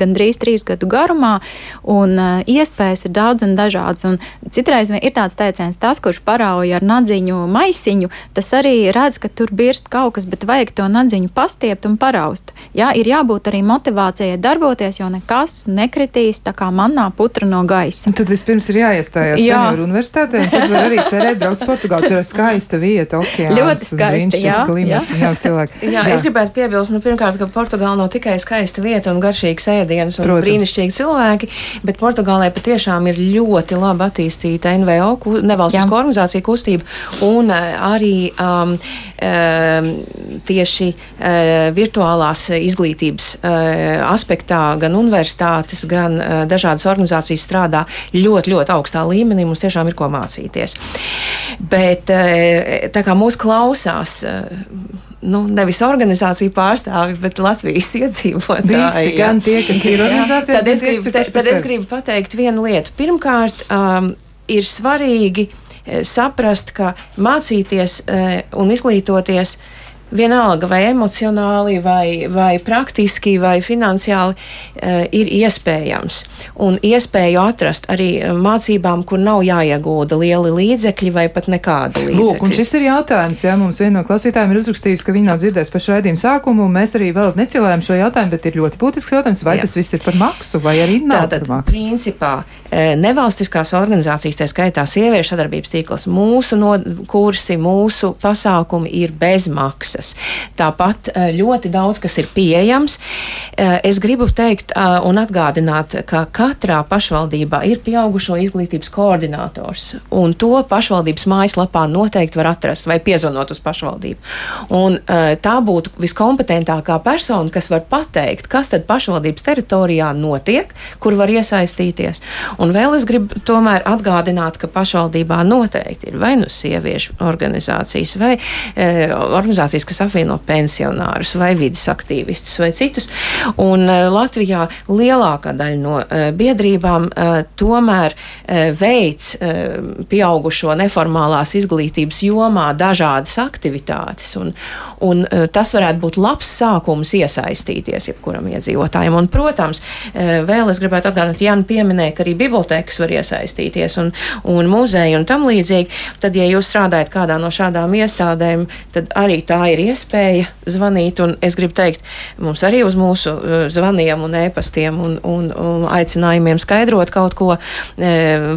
gandrīz trīs gadu garumā, un uh, iespējas ir daudz un dažādas. Un citreiz ir tāds teiciens, tas, kurš parauja ar nadziņu maisiņu, tas arī redz, ka tur birst kaut kas, bet vajag to nadziņu pastiept un paraust. Jā, ir jābūt arī motivācijai darboties, jo nekas nekritīs tā kā manā putra no gaisa. Un tad vispirms ir jāiestājās jā. senioru universitātē, un tad var arī cerēt braukt Portugālu. Tur ir skaista vieta, okeāns. Ļoti skaista, jā. Klimats, jā. Jā, jā, es gribētu piebilst, nu, pirmkārt, ka Portugāla nav tikai skaista vieta un garšīgs ēdiens un Protams. brīnišķīgi cilvēki, bet Portugālē patiešām ir ļoti labi attīstīta NVO, nevalstisko organizāciju kustība, un uh, arī um, um, tieši uh, virtuālās izglītības aspektā gan universitātes, gan dažādas organizācijas strādā ļoti, ļoti augstā līmenī. Mums tiešām ir ko mācīties. Bet tā kā mūs klausās. Nu, nevis organizāciju pārstāvi, bet Latvijas iedzīvotāji. Visi, gan tie, kas ir organizācijas, tad es, gribu, te, tad es gribu pateikt vienu lietu. Pirmkārt, um, ir svarīgi eh, saprast, ka mācīties uh, un izglītoties uh, vienalga vai emocionāli, vai, vai praktiski, vai finansiāli, uh, ir iespējams. Un iespēju atrast arī mācībām, kur nav jāiegūda lieli līdzekļi vai pat nekāda līdzekļa. Lūk, un šis ir jautājums, ja mums viena no klausītājiem ir uzrakstījusi, ka viņi nav dzirdējuši pašu raidījumu sākumu, un mēs arī vēl necilējam šo jautājumu, bet ir ļoti būtisks jautājums, vai Jā. tas viss ir par maksu, vai arī nav Tātad, par maksu. Principā, e, nevalstiskās organizācijas, tā skaitā sieviešu sadarbības tīkls, mūsu no, kursi, mūsu pasākumi ir bez maksas. Tāpat eh, ļoti daudz kas ir pieejams. Eh, es gribu teikt eh, un atgādināt, ka katrā pašvaldībā ir pieaugušo izglītības koordinators, un to pašvaldības mājaslapā noteikti var atrast vai piezvanot uz pašvaldību. Un, tā būtu viskompetentākā persona, kas var pateikt, kas tad pašvaldības teritorijā notiek, kur var iesaistīties. Un vēl es gribu tomēr atgādināt, ka pašvaldībā noteikti ir vai nu sieviešu organizācijas vai e, organizācijas, kas apvieno pensionārus vai vidas aktīvistus vai citus. Un uh, Latvijā lielākā daļa no uh, biedrībām uh, tomēr veids pieaugušo neformālās izglītības jomā dažādas aktivitātes. Un, un tas varētu būt labs sākums iesaistīties jebkuram iedzīvotājam. Un, protams, vēl es gribētu atgādināt, Jānis pieminēja, ka arī bibliotekas var iesaistīties un, un muzeji un tam līdzīgi. Tad, ja jūs strādājat kādā no šādām iestādēm, tad arī tā ir iespēja iespēja zvanīt, un es gribu teikt, mums arī uz mūsu uh, zvaniem un ēpastiem un, un, un aicinājumiem skaidrot kaut ko e,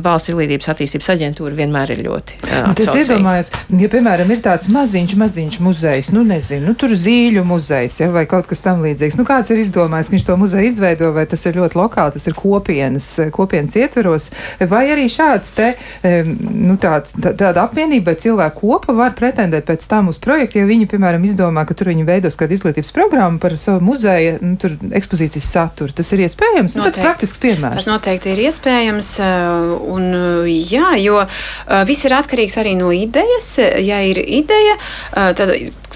valsts izglītības attīstības aģentūra vienmēr ir ļoti uh, Tas iedomājas, ja, piemēram, ir tāds maziņš, maziņš muzejs, nu nezinu, nu tur zīļu muzejs, ja, vai kaut kas tam līdzīgs. Nu kāds ir izdomājis, ka viņš to muzeju izveido, vai tas ir ļoti lokāli, tas ir kopienas, kopienas ietveros, vai arī šāds te, nu tāds, tā, tāda apvienība vai cilvēku kopa var pretendēt pēc tam uz projektu, ja viņi, piemēram, izdomā padomā, ka tur viņi veidos kādu izglītības programmu par savu muzeja nu, ekspozīcijas saturu. Tas ir iespējams. Nu, tāds praktisks piemērs. Tas noteikti ir iespējams. Uh, un, uh, jā, jo uh, viss ir atkarīgs arī no idejas. Ja ir ideja, tad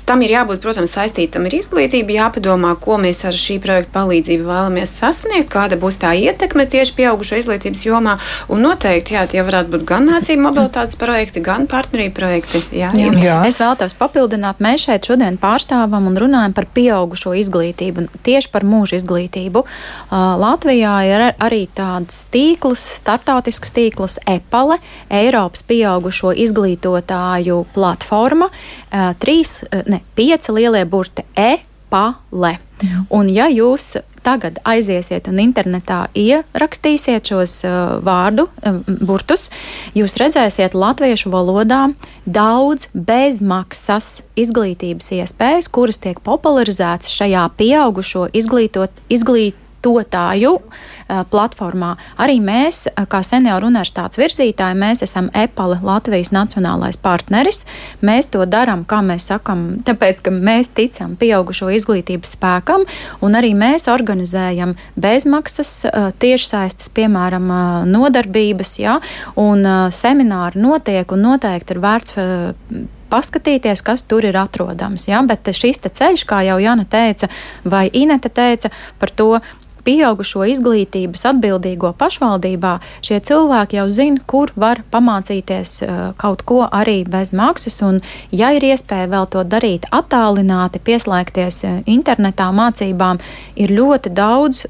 Tam ir jābūt, protams, saistītam ar izglītību, jāpadomā, ko mēs ar šī projekta palīdzību vēlamies sasniegt, kāda būs tā ietekme tieši pieaugušo izglītības jomā. Un noteikti, jā, tie varētu būt gan mācību mobilitātes projekti, gan partnerību projekti. Jā, jā. Jā. Es vēlos papildināt, mēs šeit šodien pārstāvam un runājam par pieaugušo izglītību, tieši par mūža izglītību. Latvijā ir arī tāds tīkls, startautisks tīkls EPALE, Eiropas pieaugušo izglītotāju platforma. Trīs, ne, ne, pieci lielie burti E, pa, le. Un ja jūs tagad aiziesiet un internetā ierakstīsiet šos uh, vārdu uh, burtus, jūs redzēsiet latviešu valodā daudz bezmaksas izglītības iespējas, kuras tiek popularizētas šajā pieaugušo izglītot, izglīt, lietotāju uh, platformā. Arī mēs, kā senioru universitātes virzītāji, mēs esam EPALE Latvijas nacionālais partneris. Mēs to darām, kā mēs sakam, tāpēc, ka mēs ticam pieaugušo izglītības spēkam, un arī mēs organizējam bezmaksas uh, tiešsaistes, piemēram, nodarbības, ja, un semināri notiek un noteikti ir vērts paskatīties, kas tur ir atrodams. Ja? Bet šis ceļš, kā jau Jana teica, vai Inete teica par to, pieaugušo izglītības atbildīgo pašvaldībā, šie cilvēki jau zina, kur var pamācīties uh, kaut ko arī bez maksas. Un, ja ir iespēja vēl to darīt attālināti, pieslēgties uh, internetā mācībām, ir ļoti daudz.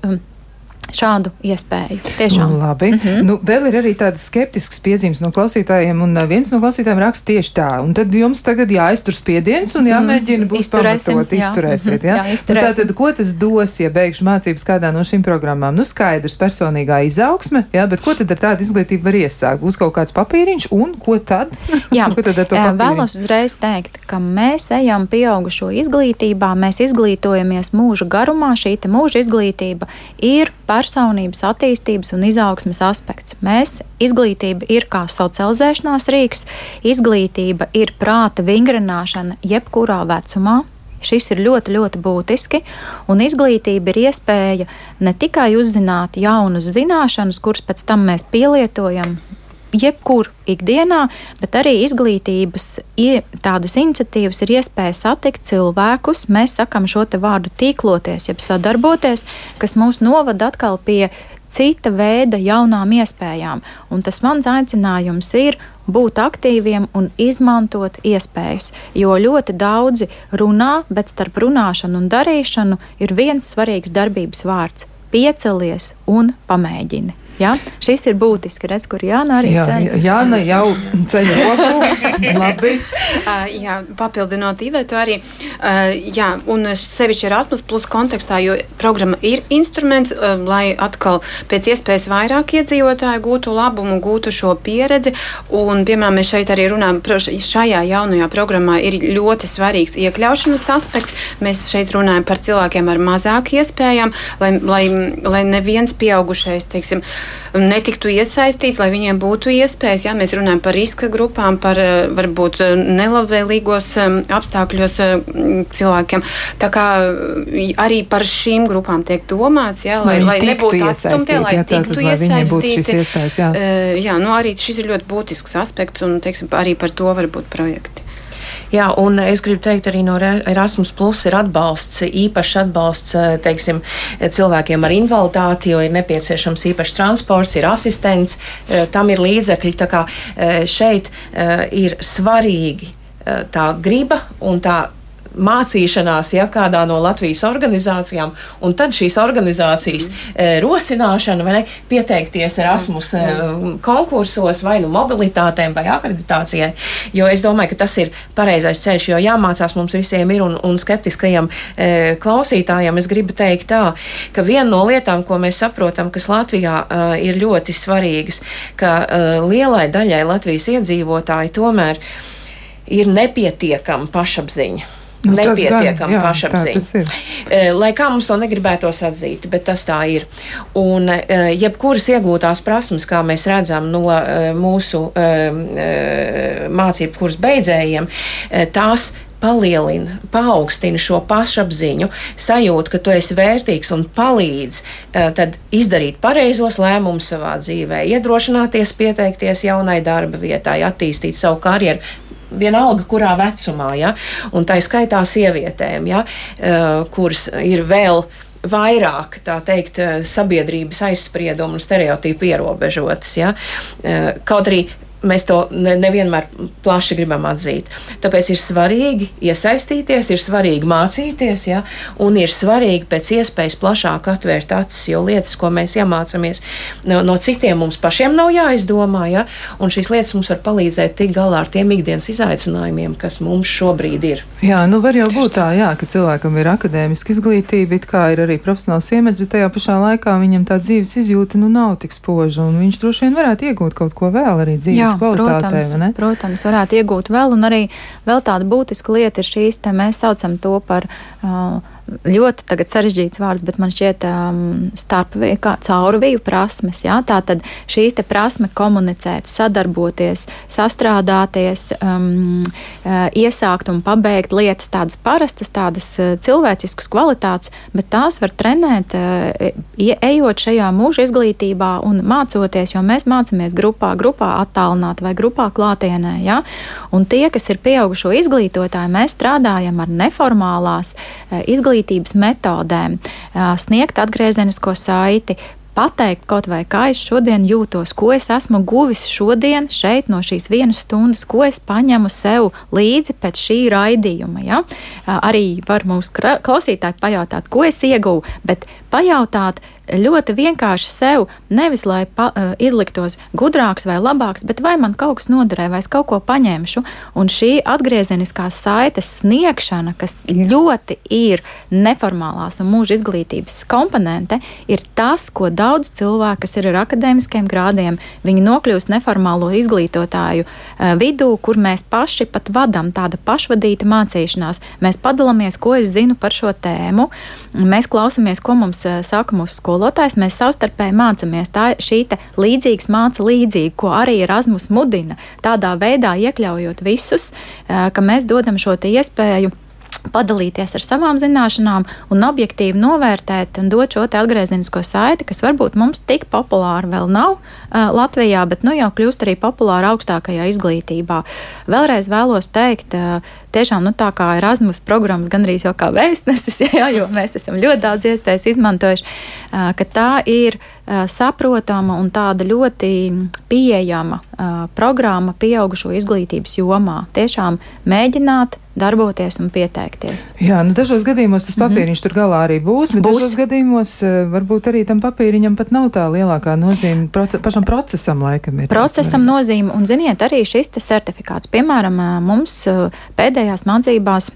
Šādu iespēju. Tiešām. Nu, labi. Mm -hmm. nu, vēl ir arī tādas skeptiskas piezīmes no klausītājiem, un uh, viens no klausītājiem raksta tieši tā. Un tad jums tagad jāiztur spiediens un jāmēģina būs Izturēsim, pamatot, jā. izturēsiet. Jā? Jā, Nu, izturēsim. tātad, ko tas dos, ja beigšu mācības kādā no šīm programmām? Nu, skaidrs, personīgā izaugsme, jā, bet ko tad ar tādu izglītību var iesākt? Būs kaut kāds papīriņš, un ko tad? Jā, ko tad ar to eh, papīriņu? vēlos uzreiz teikt, ka mēs ejam pieaugušo izglītībā, mēs izglītojamies mūža garumā. Šī mūža izglītība ir personības attīstības un izaugsmes aspekts. Mēs izglītība ir kā socializēšanās rīks, izglītība ir prāta vingrināšana jebkurā vecumā. Šis ir ļoti, ļoti būtiski, un izglītība ir iespēja ne tikai uzzināt jaunas zināšanas, kuras pēc tam mēs pielietojam jebkur ikdienā, bet arī izglītības tādas iniciatīvas ir iespēja satikt cilvēkus. Mēs sakam šo te vārdu tīkloties, jeb sadarboties, kas mūs novada atkal pie cita veida jaunām iespējām. Un tas mans aicinājums ir būt aktīviem un izmantot iespējas. Jo ļoti daudzi runā, bet starp runāšanu un darīšanu ir viens svarīgs darbības vārds - piecelies un pamēģini. Ja? Šis ir būtiski. Redz, kur Jāna arī Jā, ceļ. Jāna jau ceļ roku. Labi. Uh, jā, papildinot Ivetu arī, uh, jā, un sevišķi Erasmus plus kontekstā, jo programma ir instruments, uh, lai atkal pēc iespējas vairāk iedzīvotāju gūtu labumu, gūtu šo pieredzi, un, piemēram, mēs šeit arī runājam, par šajā jaunajā programmā ir ļoti svarīgs iekļaušanas aspekts. Mēs šeit runājam par cilvēkiem ar mazāk iespējām, lai, lai, lai neviens pieaugušais, teiksim, netiktu iesaistīts, lai viņiem būtu iespējas. Jā, mēs runājam par riska grupām, par eh, varbūt eh, nelabvēlīgos eh, apstākļos cilvēkiem. Tā kā arī par šīm grupām tiek domāts, jā, lai, Lai lai, nebūtu atstumti, lai jā, tiktu tātad, lai iesaistīti. iespējas, jā. Jā, nu arī šis ir ļoti būtisks aspekts, un teiksim, arī par to var būt projekti. Jā, un es gribu teikt, arī no Erasmus Plus ir atbalsts, īpašs atbalsts eh, teiksim, cilvēkiem ar invaliditāti, jo ir nepieciešams īpašs transports, ir asistents, eh, tam ir līdzekļi. Tā kā eh, šeit ir svarīgi tā griba un tā mācīšanās, ja kādā no Latvijas organizācijām, un tad šīs organizācijas e, rosināšana, vai ne, pieteikties Erasmus e, konkursos, vai nu mobilitātēm, vai akreditācijai, jo es domāju, ka tas ir pareizais ceļš, jo jāmācās mums visiem ir, un, un skeptiskajam e, klausītājam es gribu teikt tā, ka viena no lietām, ko mēs saprotam, kas Latvijā e, ir ļoti svarīgas, ka e, lielai daļai Latvijas iedzīvotāji tomēr ir nepietiekama pašapziņa. Nu, Nepietiekama pašapziņa. Eh, Lai kā mums to negribētos atzīt, bet tas tā ir. Un eh, jebkuras iegūtās prasmes, kā mēs redzam no eh, mūsu eh, eh, mācību kursu beidzējiem, tās palielina, paaugstina šo pašapziņu, sajūtu, ka tu esi vērtīgs un palīdz tad izdarīt pareizos lēmumus savā dzīvē, iedrošināties, pieteikties jaunai darba vietai, attīstīt savu karjeru. Vienalga, kurā vecumā, ja? un tā skaitā sievietēm, ja? eh, kuras ir vēl vairāk, teikt, eh, sabiedrības aizspriedumu un stereotipu ierobežotas. Ja? Eh, Kaut arī mēs to ne, nevienmēr plaši gribam atzīt. Tāpēc ir svarīgi iesaistīties, ir svarīgi mācīties, ja? un ir svarīgi pēc iespējas plašāk atvērt acis, jo lietas, ko mēs iemācāmies no, no citiem, mums pašiem nav jāizdomā, ja? un šīs lietas mums var palīdzēt tikt galā ar tiem ikdienas izaicinājumiem, kas mums šobrīd ir. Jā, nu var jau būt tā, jā, ka cilvēkam ir akadēmiska izglītība, it kā ir arī profesionāls iemets, bet tajā pašā laikā viņam tā dzīves izjūta nu nav tik spoža, un viņš droši vien varētu iegūt kaut ko vēl arī dzīves Jā. Kvalitātei. Protams, protams, varētu iegūt vēl, un arī vēl tāda būtiska lieta ir šīs, te mēs saucam to par uh, ļoti sarežģīts vārds, bet man šķiet, um, starpviju, kā caurviju prasmes. Jā? Tā tad šīs prasme komunicēt, sadarboties, sastrādāties, um, uh, iesākt un pabeigt lietas tādas parastas, tādas uh, cilvēciskas kvalitātes, bet tās var trenēt, uh, ejot šajā mūža izglītībā un mācoties, jo mēs mācāmies grupā, grupā attālināt vai grupā klātienē. Ja? Un tie, kas ir pieaugušo izglītotāji, mēs strādājam ar neformālās izglītības izglītības metodēm, sniegt atgriezenisko saiti, pateikt kaut vai kā es šodien jūtos, ko es esmu guvis šodien šeit no šīs vienas stundas, ko es paņemu sev līdzi pēc šī raidījuma. Ja? Arī var mums klausītāji pajautāt, ko es ieguvu, bet pajautāt, ļoti vienkārši sev, nevis lai pa, uh, izliktos gudrāks vai labāks, bet vai man kaut kas noderē, vai es kaut ko paņemšu. Un šī atgriezeniskā saites sniegšana, kas ļoti ir neformālās un mūža izglītības komponente, ir tas, ko daudz cilvēku, kas ir ar akadēmiskiem grādiem, viņi nokļūst neformālo izglītotāju uh, vidū, kur mēs paši pat vadām tāda pašvadīta mācīšanās. Mēs padalāmies, ko es zinu par šo tēmu, mēs klausāmies, ko mums uh, saka mūsu skolā skolotājs, mēs savstarpēji mācāmies. Tā šī līdzīgs māca līdzīgi, ko arī Erasmus mudina, tādā veidā iekļaujot visus, ka mēs dodam šo iespēju padalīties ar savām zināšanām un objektīvi novērtēt un dot šo atgriezenisko saiti, kas varbūt mums tik populāra vēl nav uh, Latvijā, bet nu jau kļūst arī populāra augstākajā izglītībā. Vēlreiz vēlos teikt, uh, tiešām nu, tā kā Erasmus programmas gandrīz jau kā vēstnesis, jā, jo mēs esam ļoti daudz iespējas izmantojuši, uh, ka tā ir saprotama un tāda ļoti pieejama programma pieaugušo izglītības jomā. Tiešām mēģināt darboties un pieteikties. Jā, nu dažos gadījumos tas mhm. papīriņš mm -hmm. tur galā arī būs, bet būs. dažos gadījumos uh, varbūt arī tam papīriņam pat nav tā lielākā nozīme. Proce pašam procesam laikam ir. Procesam nozīme, un ziniet, arī šis certifikāts, piemēram, mums pēdējās mācībās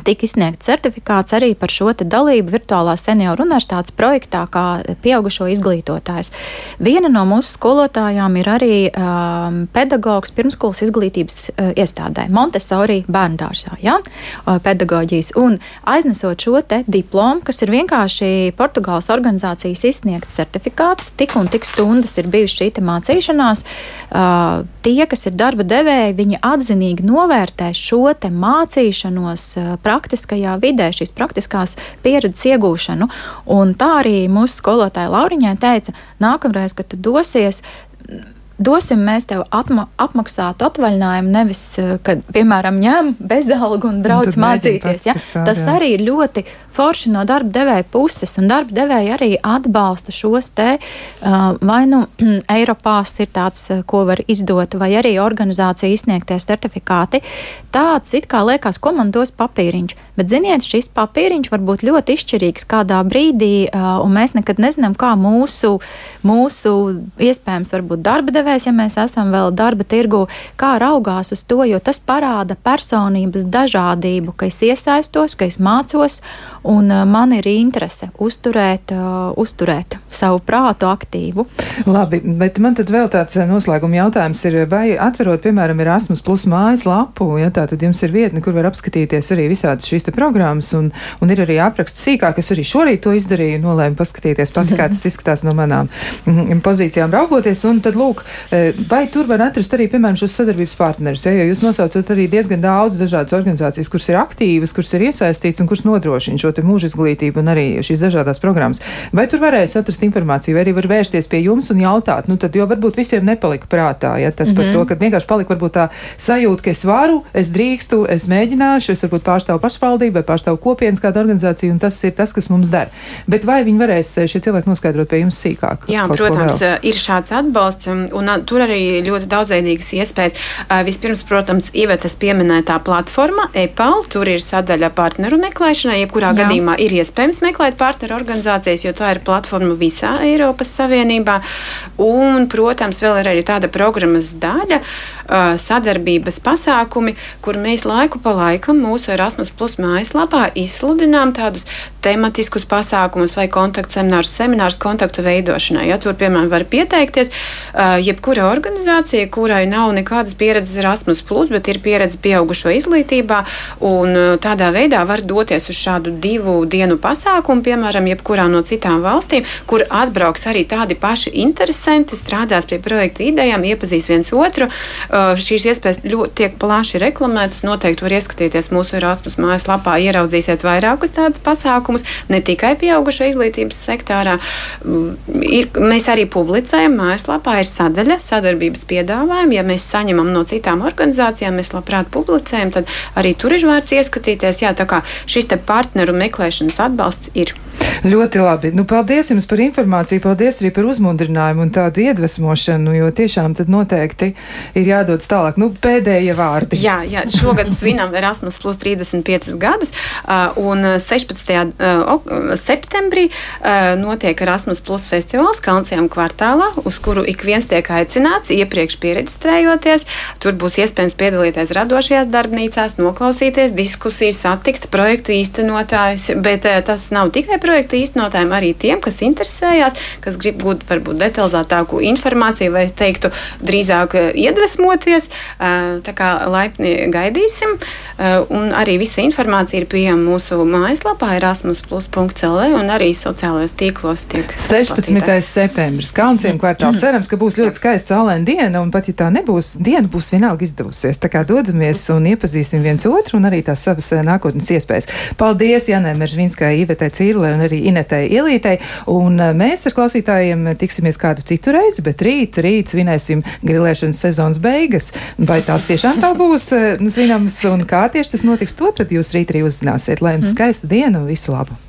tika izsniegts certifikāts arī par šo dalību virtuālā senioru universitātes projektā, kā pieaugušo izglītotājs. Viena no mūsu skolotājām ir arī um, pedagogs pirmskolas izglītības uh, iestādē, Montesori bērndārsā, ja? uh, pedagoģijas. Un aiznesot šo diplomu, kas ir vienkārši Portugāles organizācijas izsniegts certifikāts, tik un tik stundas ir bijusi šī mācīšanās, uh, tie, kas ir darba devēji, viņi atzinīgi novērtē šo mācīšanos uh, praktiskajā vidē, šīs praktiskās pieredzes iegūšanu. Un tā arī mūsu skolotāja Lauriņai teica, nākamreiz, kad tu dosies, dosim mēs tev atma, apmaksātu atvaļinājumu, nevis, eh, kad, piemēram, ņem bezalgu un brauc un mācīties. Ja? Tas jā. arī ir ļoti forši no darba devēja puses, un darba devēja arī atbalsta šos te, uh, vai nu Eiropās ir tāds, uh, ko var izdot, vai arī organizācija izsniegtie certifikāti. Tāds it kā liekas, ko man dos papīriņš, bet ziniet, šis papīriņš var būt ļoti izšķirīgs kādā brīdī, uh, un mēs nekad nezinām, kā mūsu, mūsu iespējams varbūt darba devējs, ja mēs esam vēl darba tirgu, kā raugās uz to, jo tas parāda personības dažādību, ka es iesaistos, ka es mācos, un uh, man ir interese uzturēt, uh, uzturēt savu prātu aktīvu. Labi, bet man tad vēl tāds uh, noslēguma jautājums ir, vai atverot, piemēram, Erasmus plus mājaslapu, ja tā tad jums ir vietne, kur var apskatīties arī visādas šīs te programmas, un, un ir arī apraksts sīkāk, es arī šorīt to izdarīju, nolēmu paskatīties pati, kā tas izskatās no manām mm, pozīcijām raugoties, un tad lūk, vai tur var atrast arī, piemēram, šos sadarbības partnerus, ja, jo jūs nosaucat arī diezgan daudz dažādas organizācijas, kuras ir aktīvas, kuras ir iesaistītas un kuras nodrošina šo šo mūža izglītību un arī šīs dažādas programmas. Vai tur varēs atrast informāciju, vai arī var vērsties pie jums un jautāt, nu tad jau varbūt visiem nepalika prātā, ja tas mm -hmm. par to, mhm. ka vienkārši palika varbūt tā sajūta, ka es varu, es drīkstu, es mēģināšu, es varbūt pārstāvu pašvaldību vai pārstāvu kopienas kādu organizāciju, un tas ir tas, kas mums der. Bet vai viņi varēs šie cilvēki noskaidrot pie jums sīkāk? Jā, protams, ir šāds atbalsts, un, tur arī ļoti daudzveidīgas iespējas. Vispirms, protams, Ivetas pieminētā platforma EPAL, tur ir sadaļa partneru meklēšanai, jebkurā Jā. Gadījumā ir iespējams meklēt partneru organizācijas, jo tā ir platforma visā Eiropas Savienībā. Un, protams, vēl ir arī tāda programmas daļa, sadarbības pasākumi, kur mēs laiku pa laikam mūsu Erasmus Plus mājaslapā izsludinām tādus tematiskus pasākumus vai kontaktu seminārus, kontaktu veidošanai. Ja, tur, piemēram, var pieteikties uh, jebkura organizācija, kurai nav nekādas pieredzes Erasmus, bet ir pieredze pieaugušo izglītībā, un uh, tādā veidā var doties uz šādu divu dienu pasākumu, piemēram, jebkurā no citām valstīm, kur atbrauks arī tādi paši interesanti, strādās pie projekta idejām, iepazīs viens otru. Uh, šīs iespējas ļoti tiek plaši reklamētas. Noteikti var ieskatīties mūsu Erasmus mājaslapā, ieraudzīsiet vairākus tādus pasākumus, ne tikai pieaugušo izglītības sektārā. Mm, ir, mēs arī publicējam mājaslapā, ir sadaļa sadarbības piedāvājumi. Ja mēs saņemam no citām organizācijām, mēs labprāt publicējam, tad arī tur ir vērts ieskatīties. Jā, tā kā šis partneru meklēšanas atbalsts ir. Ļoti labi. Nu, paldies jums par informāciju, paldies arī par uzmundrinājumu un tādu iedvesmošanu, jo tiešām tad noteikti ir jādodas tālāk. Nu, pēdējie vārdi. Jā, jā šogad svinam Erasmus plus 35 gadus, un 16. Septembrī notiek Erasmus plus festivāls Kalnsijām kvartālā, uz kuru ik viens tiek aicināts iepriekš pieregistrējoties. Tur būs iespējams piedalīties radošajās darbnīcās, noklausīties diskusiju, satikt projektu īstenotājus, bet tas nav tikai projekta īstenotājiem, arī tiem, kas interesējās, kas grib būt varbūt detalizētāku informāciju vai, es teiktu, drīzāk eh, iedvesmoties. Eh, tā kā laipni gaidīsim. Eh, un arī visa informācija ir pieejama mūsu mājaslapā, erasmus.cl un arī sociālajos tīklos. 16. Spatītā. septembris Kalnciem kvartāls. Cerams, ka būs ļoti skaista saulēna diena, un pat ja tā nebūs, diena būs vienalga izdevusies. Tā kā dodamies un iepazīsim viens otru un arī tās savas nākotnes iespējas. Paldies Janai Meržvinskai, Ivetai Cīrlē un arī Inetei Ielītei. Un eh, mēs ar klausītājiem tiksimies kādu citu reizi, bet rīt, rīt svinēsim grilēšanas sezonas beigas. Vai tās tiešām tā būs eh, zināms un kā tieši tas notiks, to tad jūs rīt arī uzzināsiet. Lai jums mm. skaista diena un visu labu! job.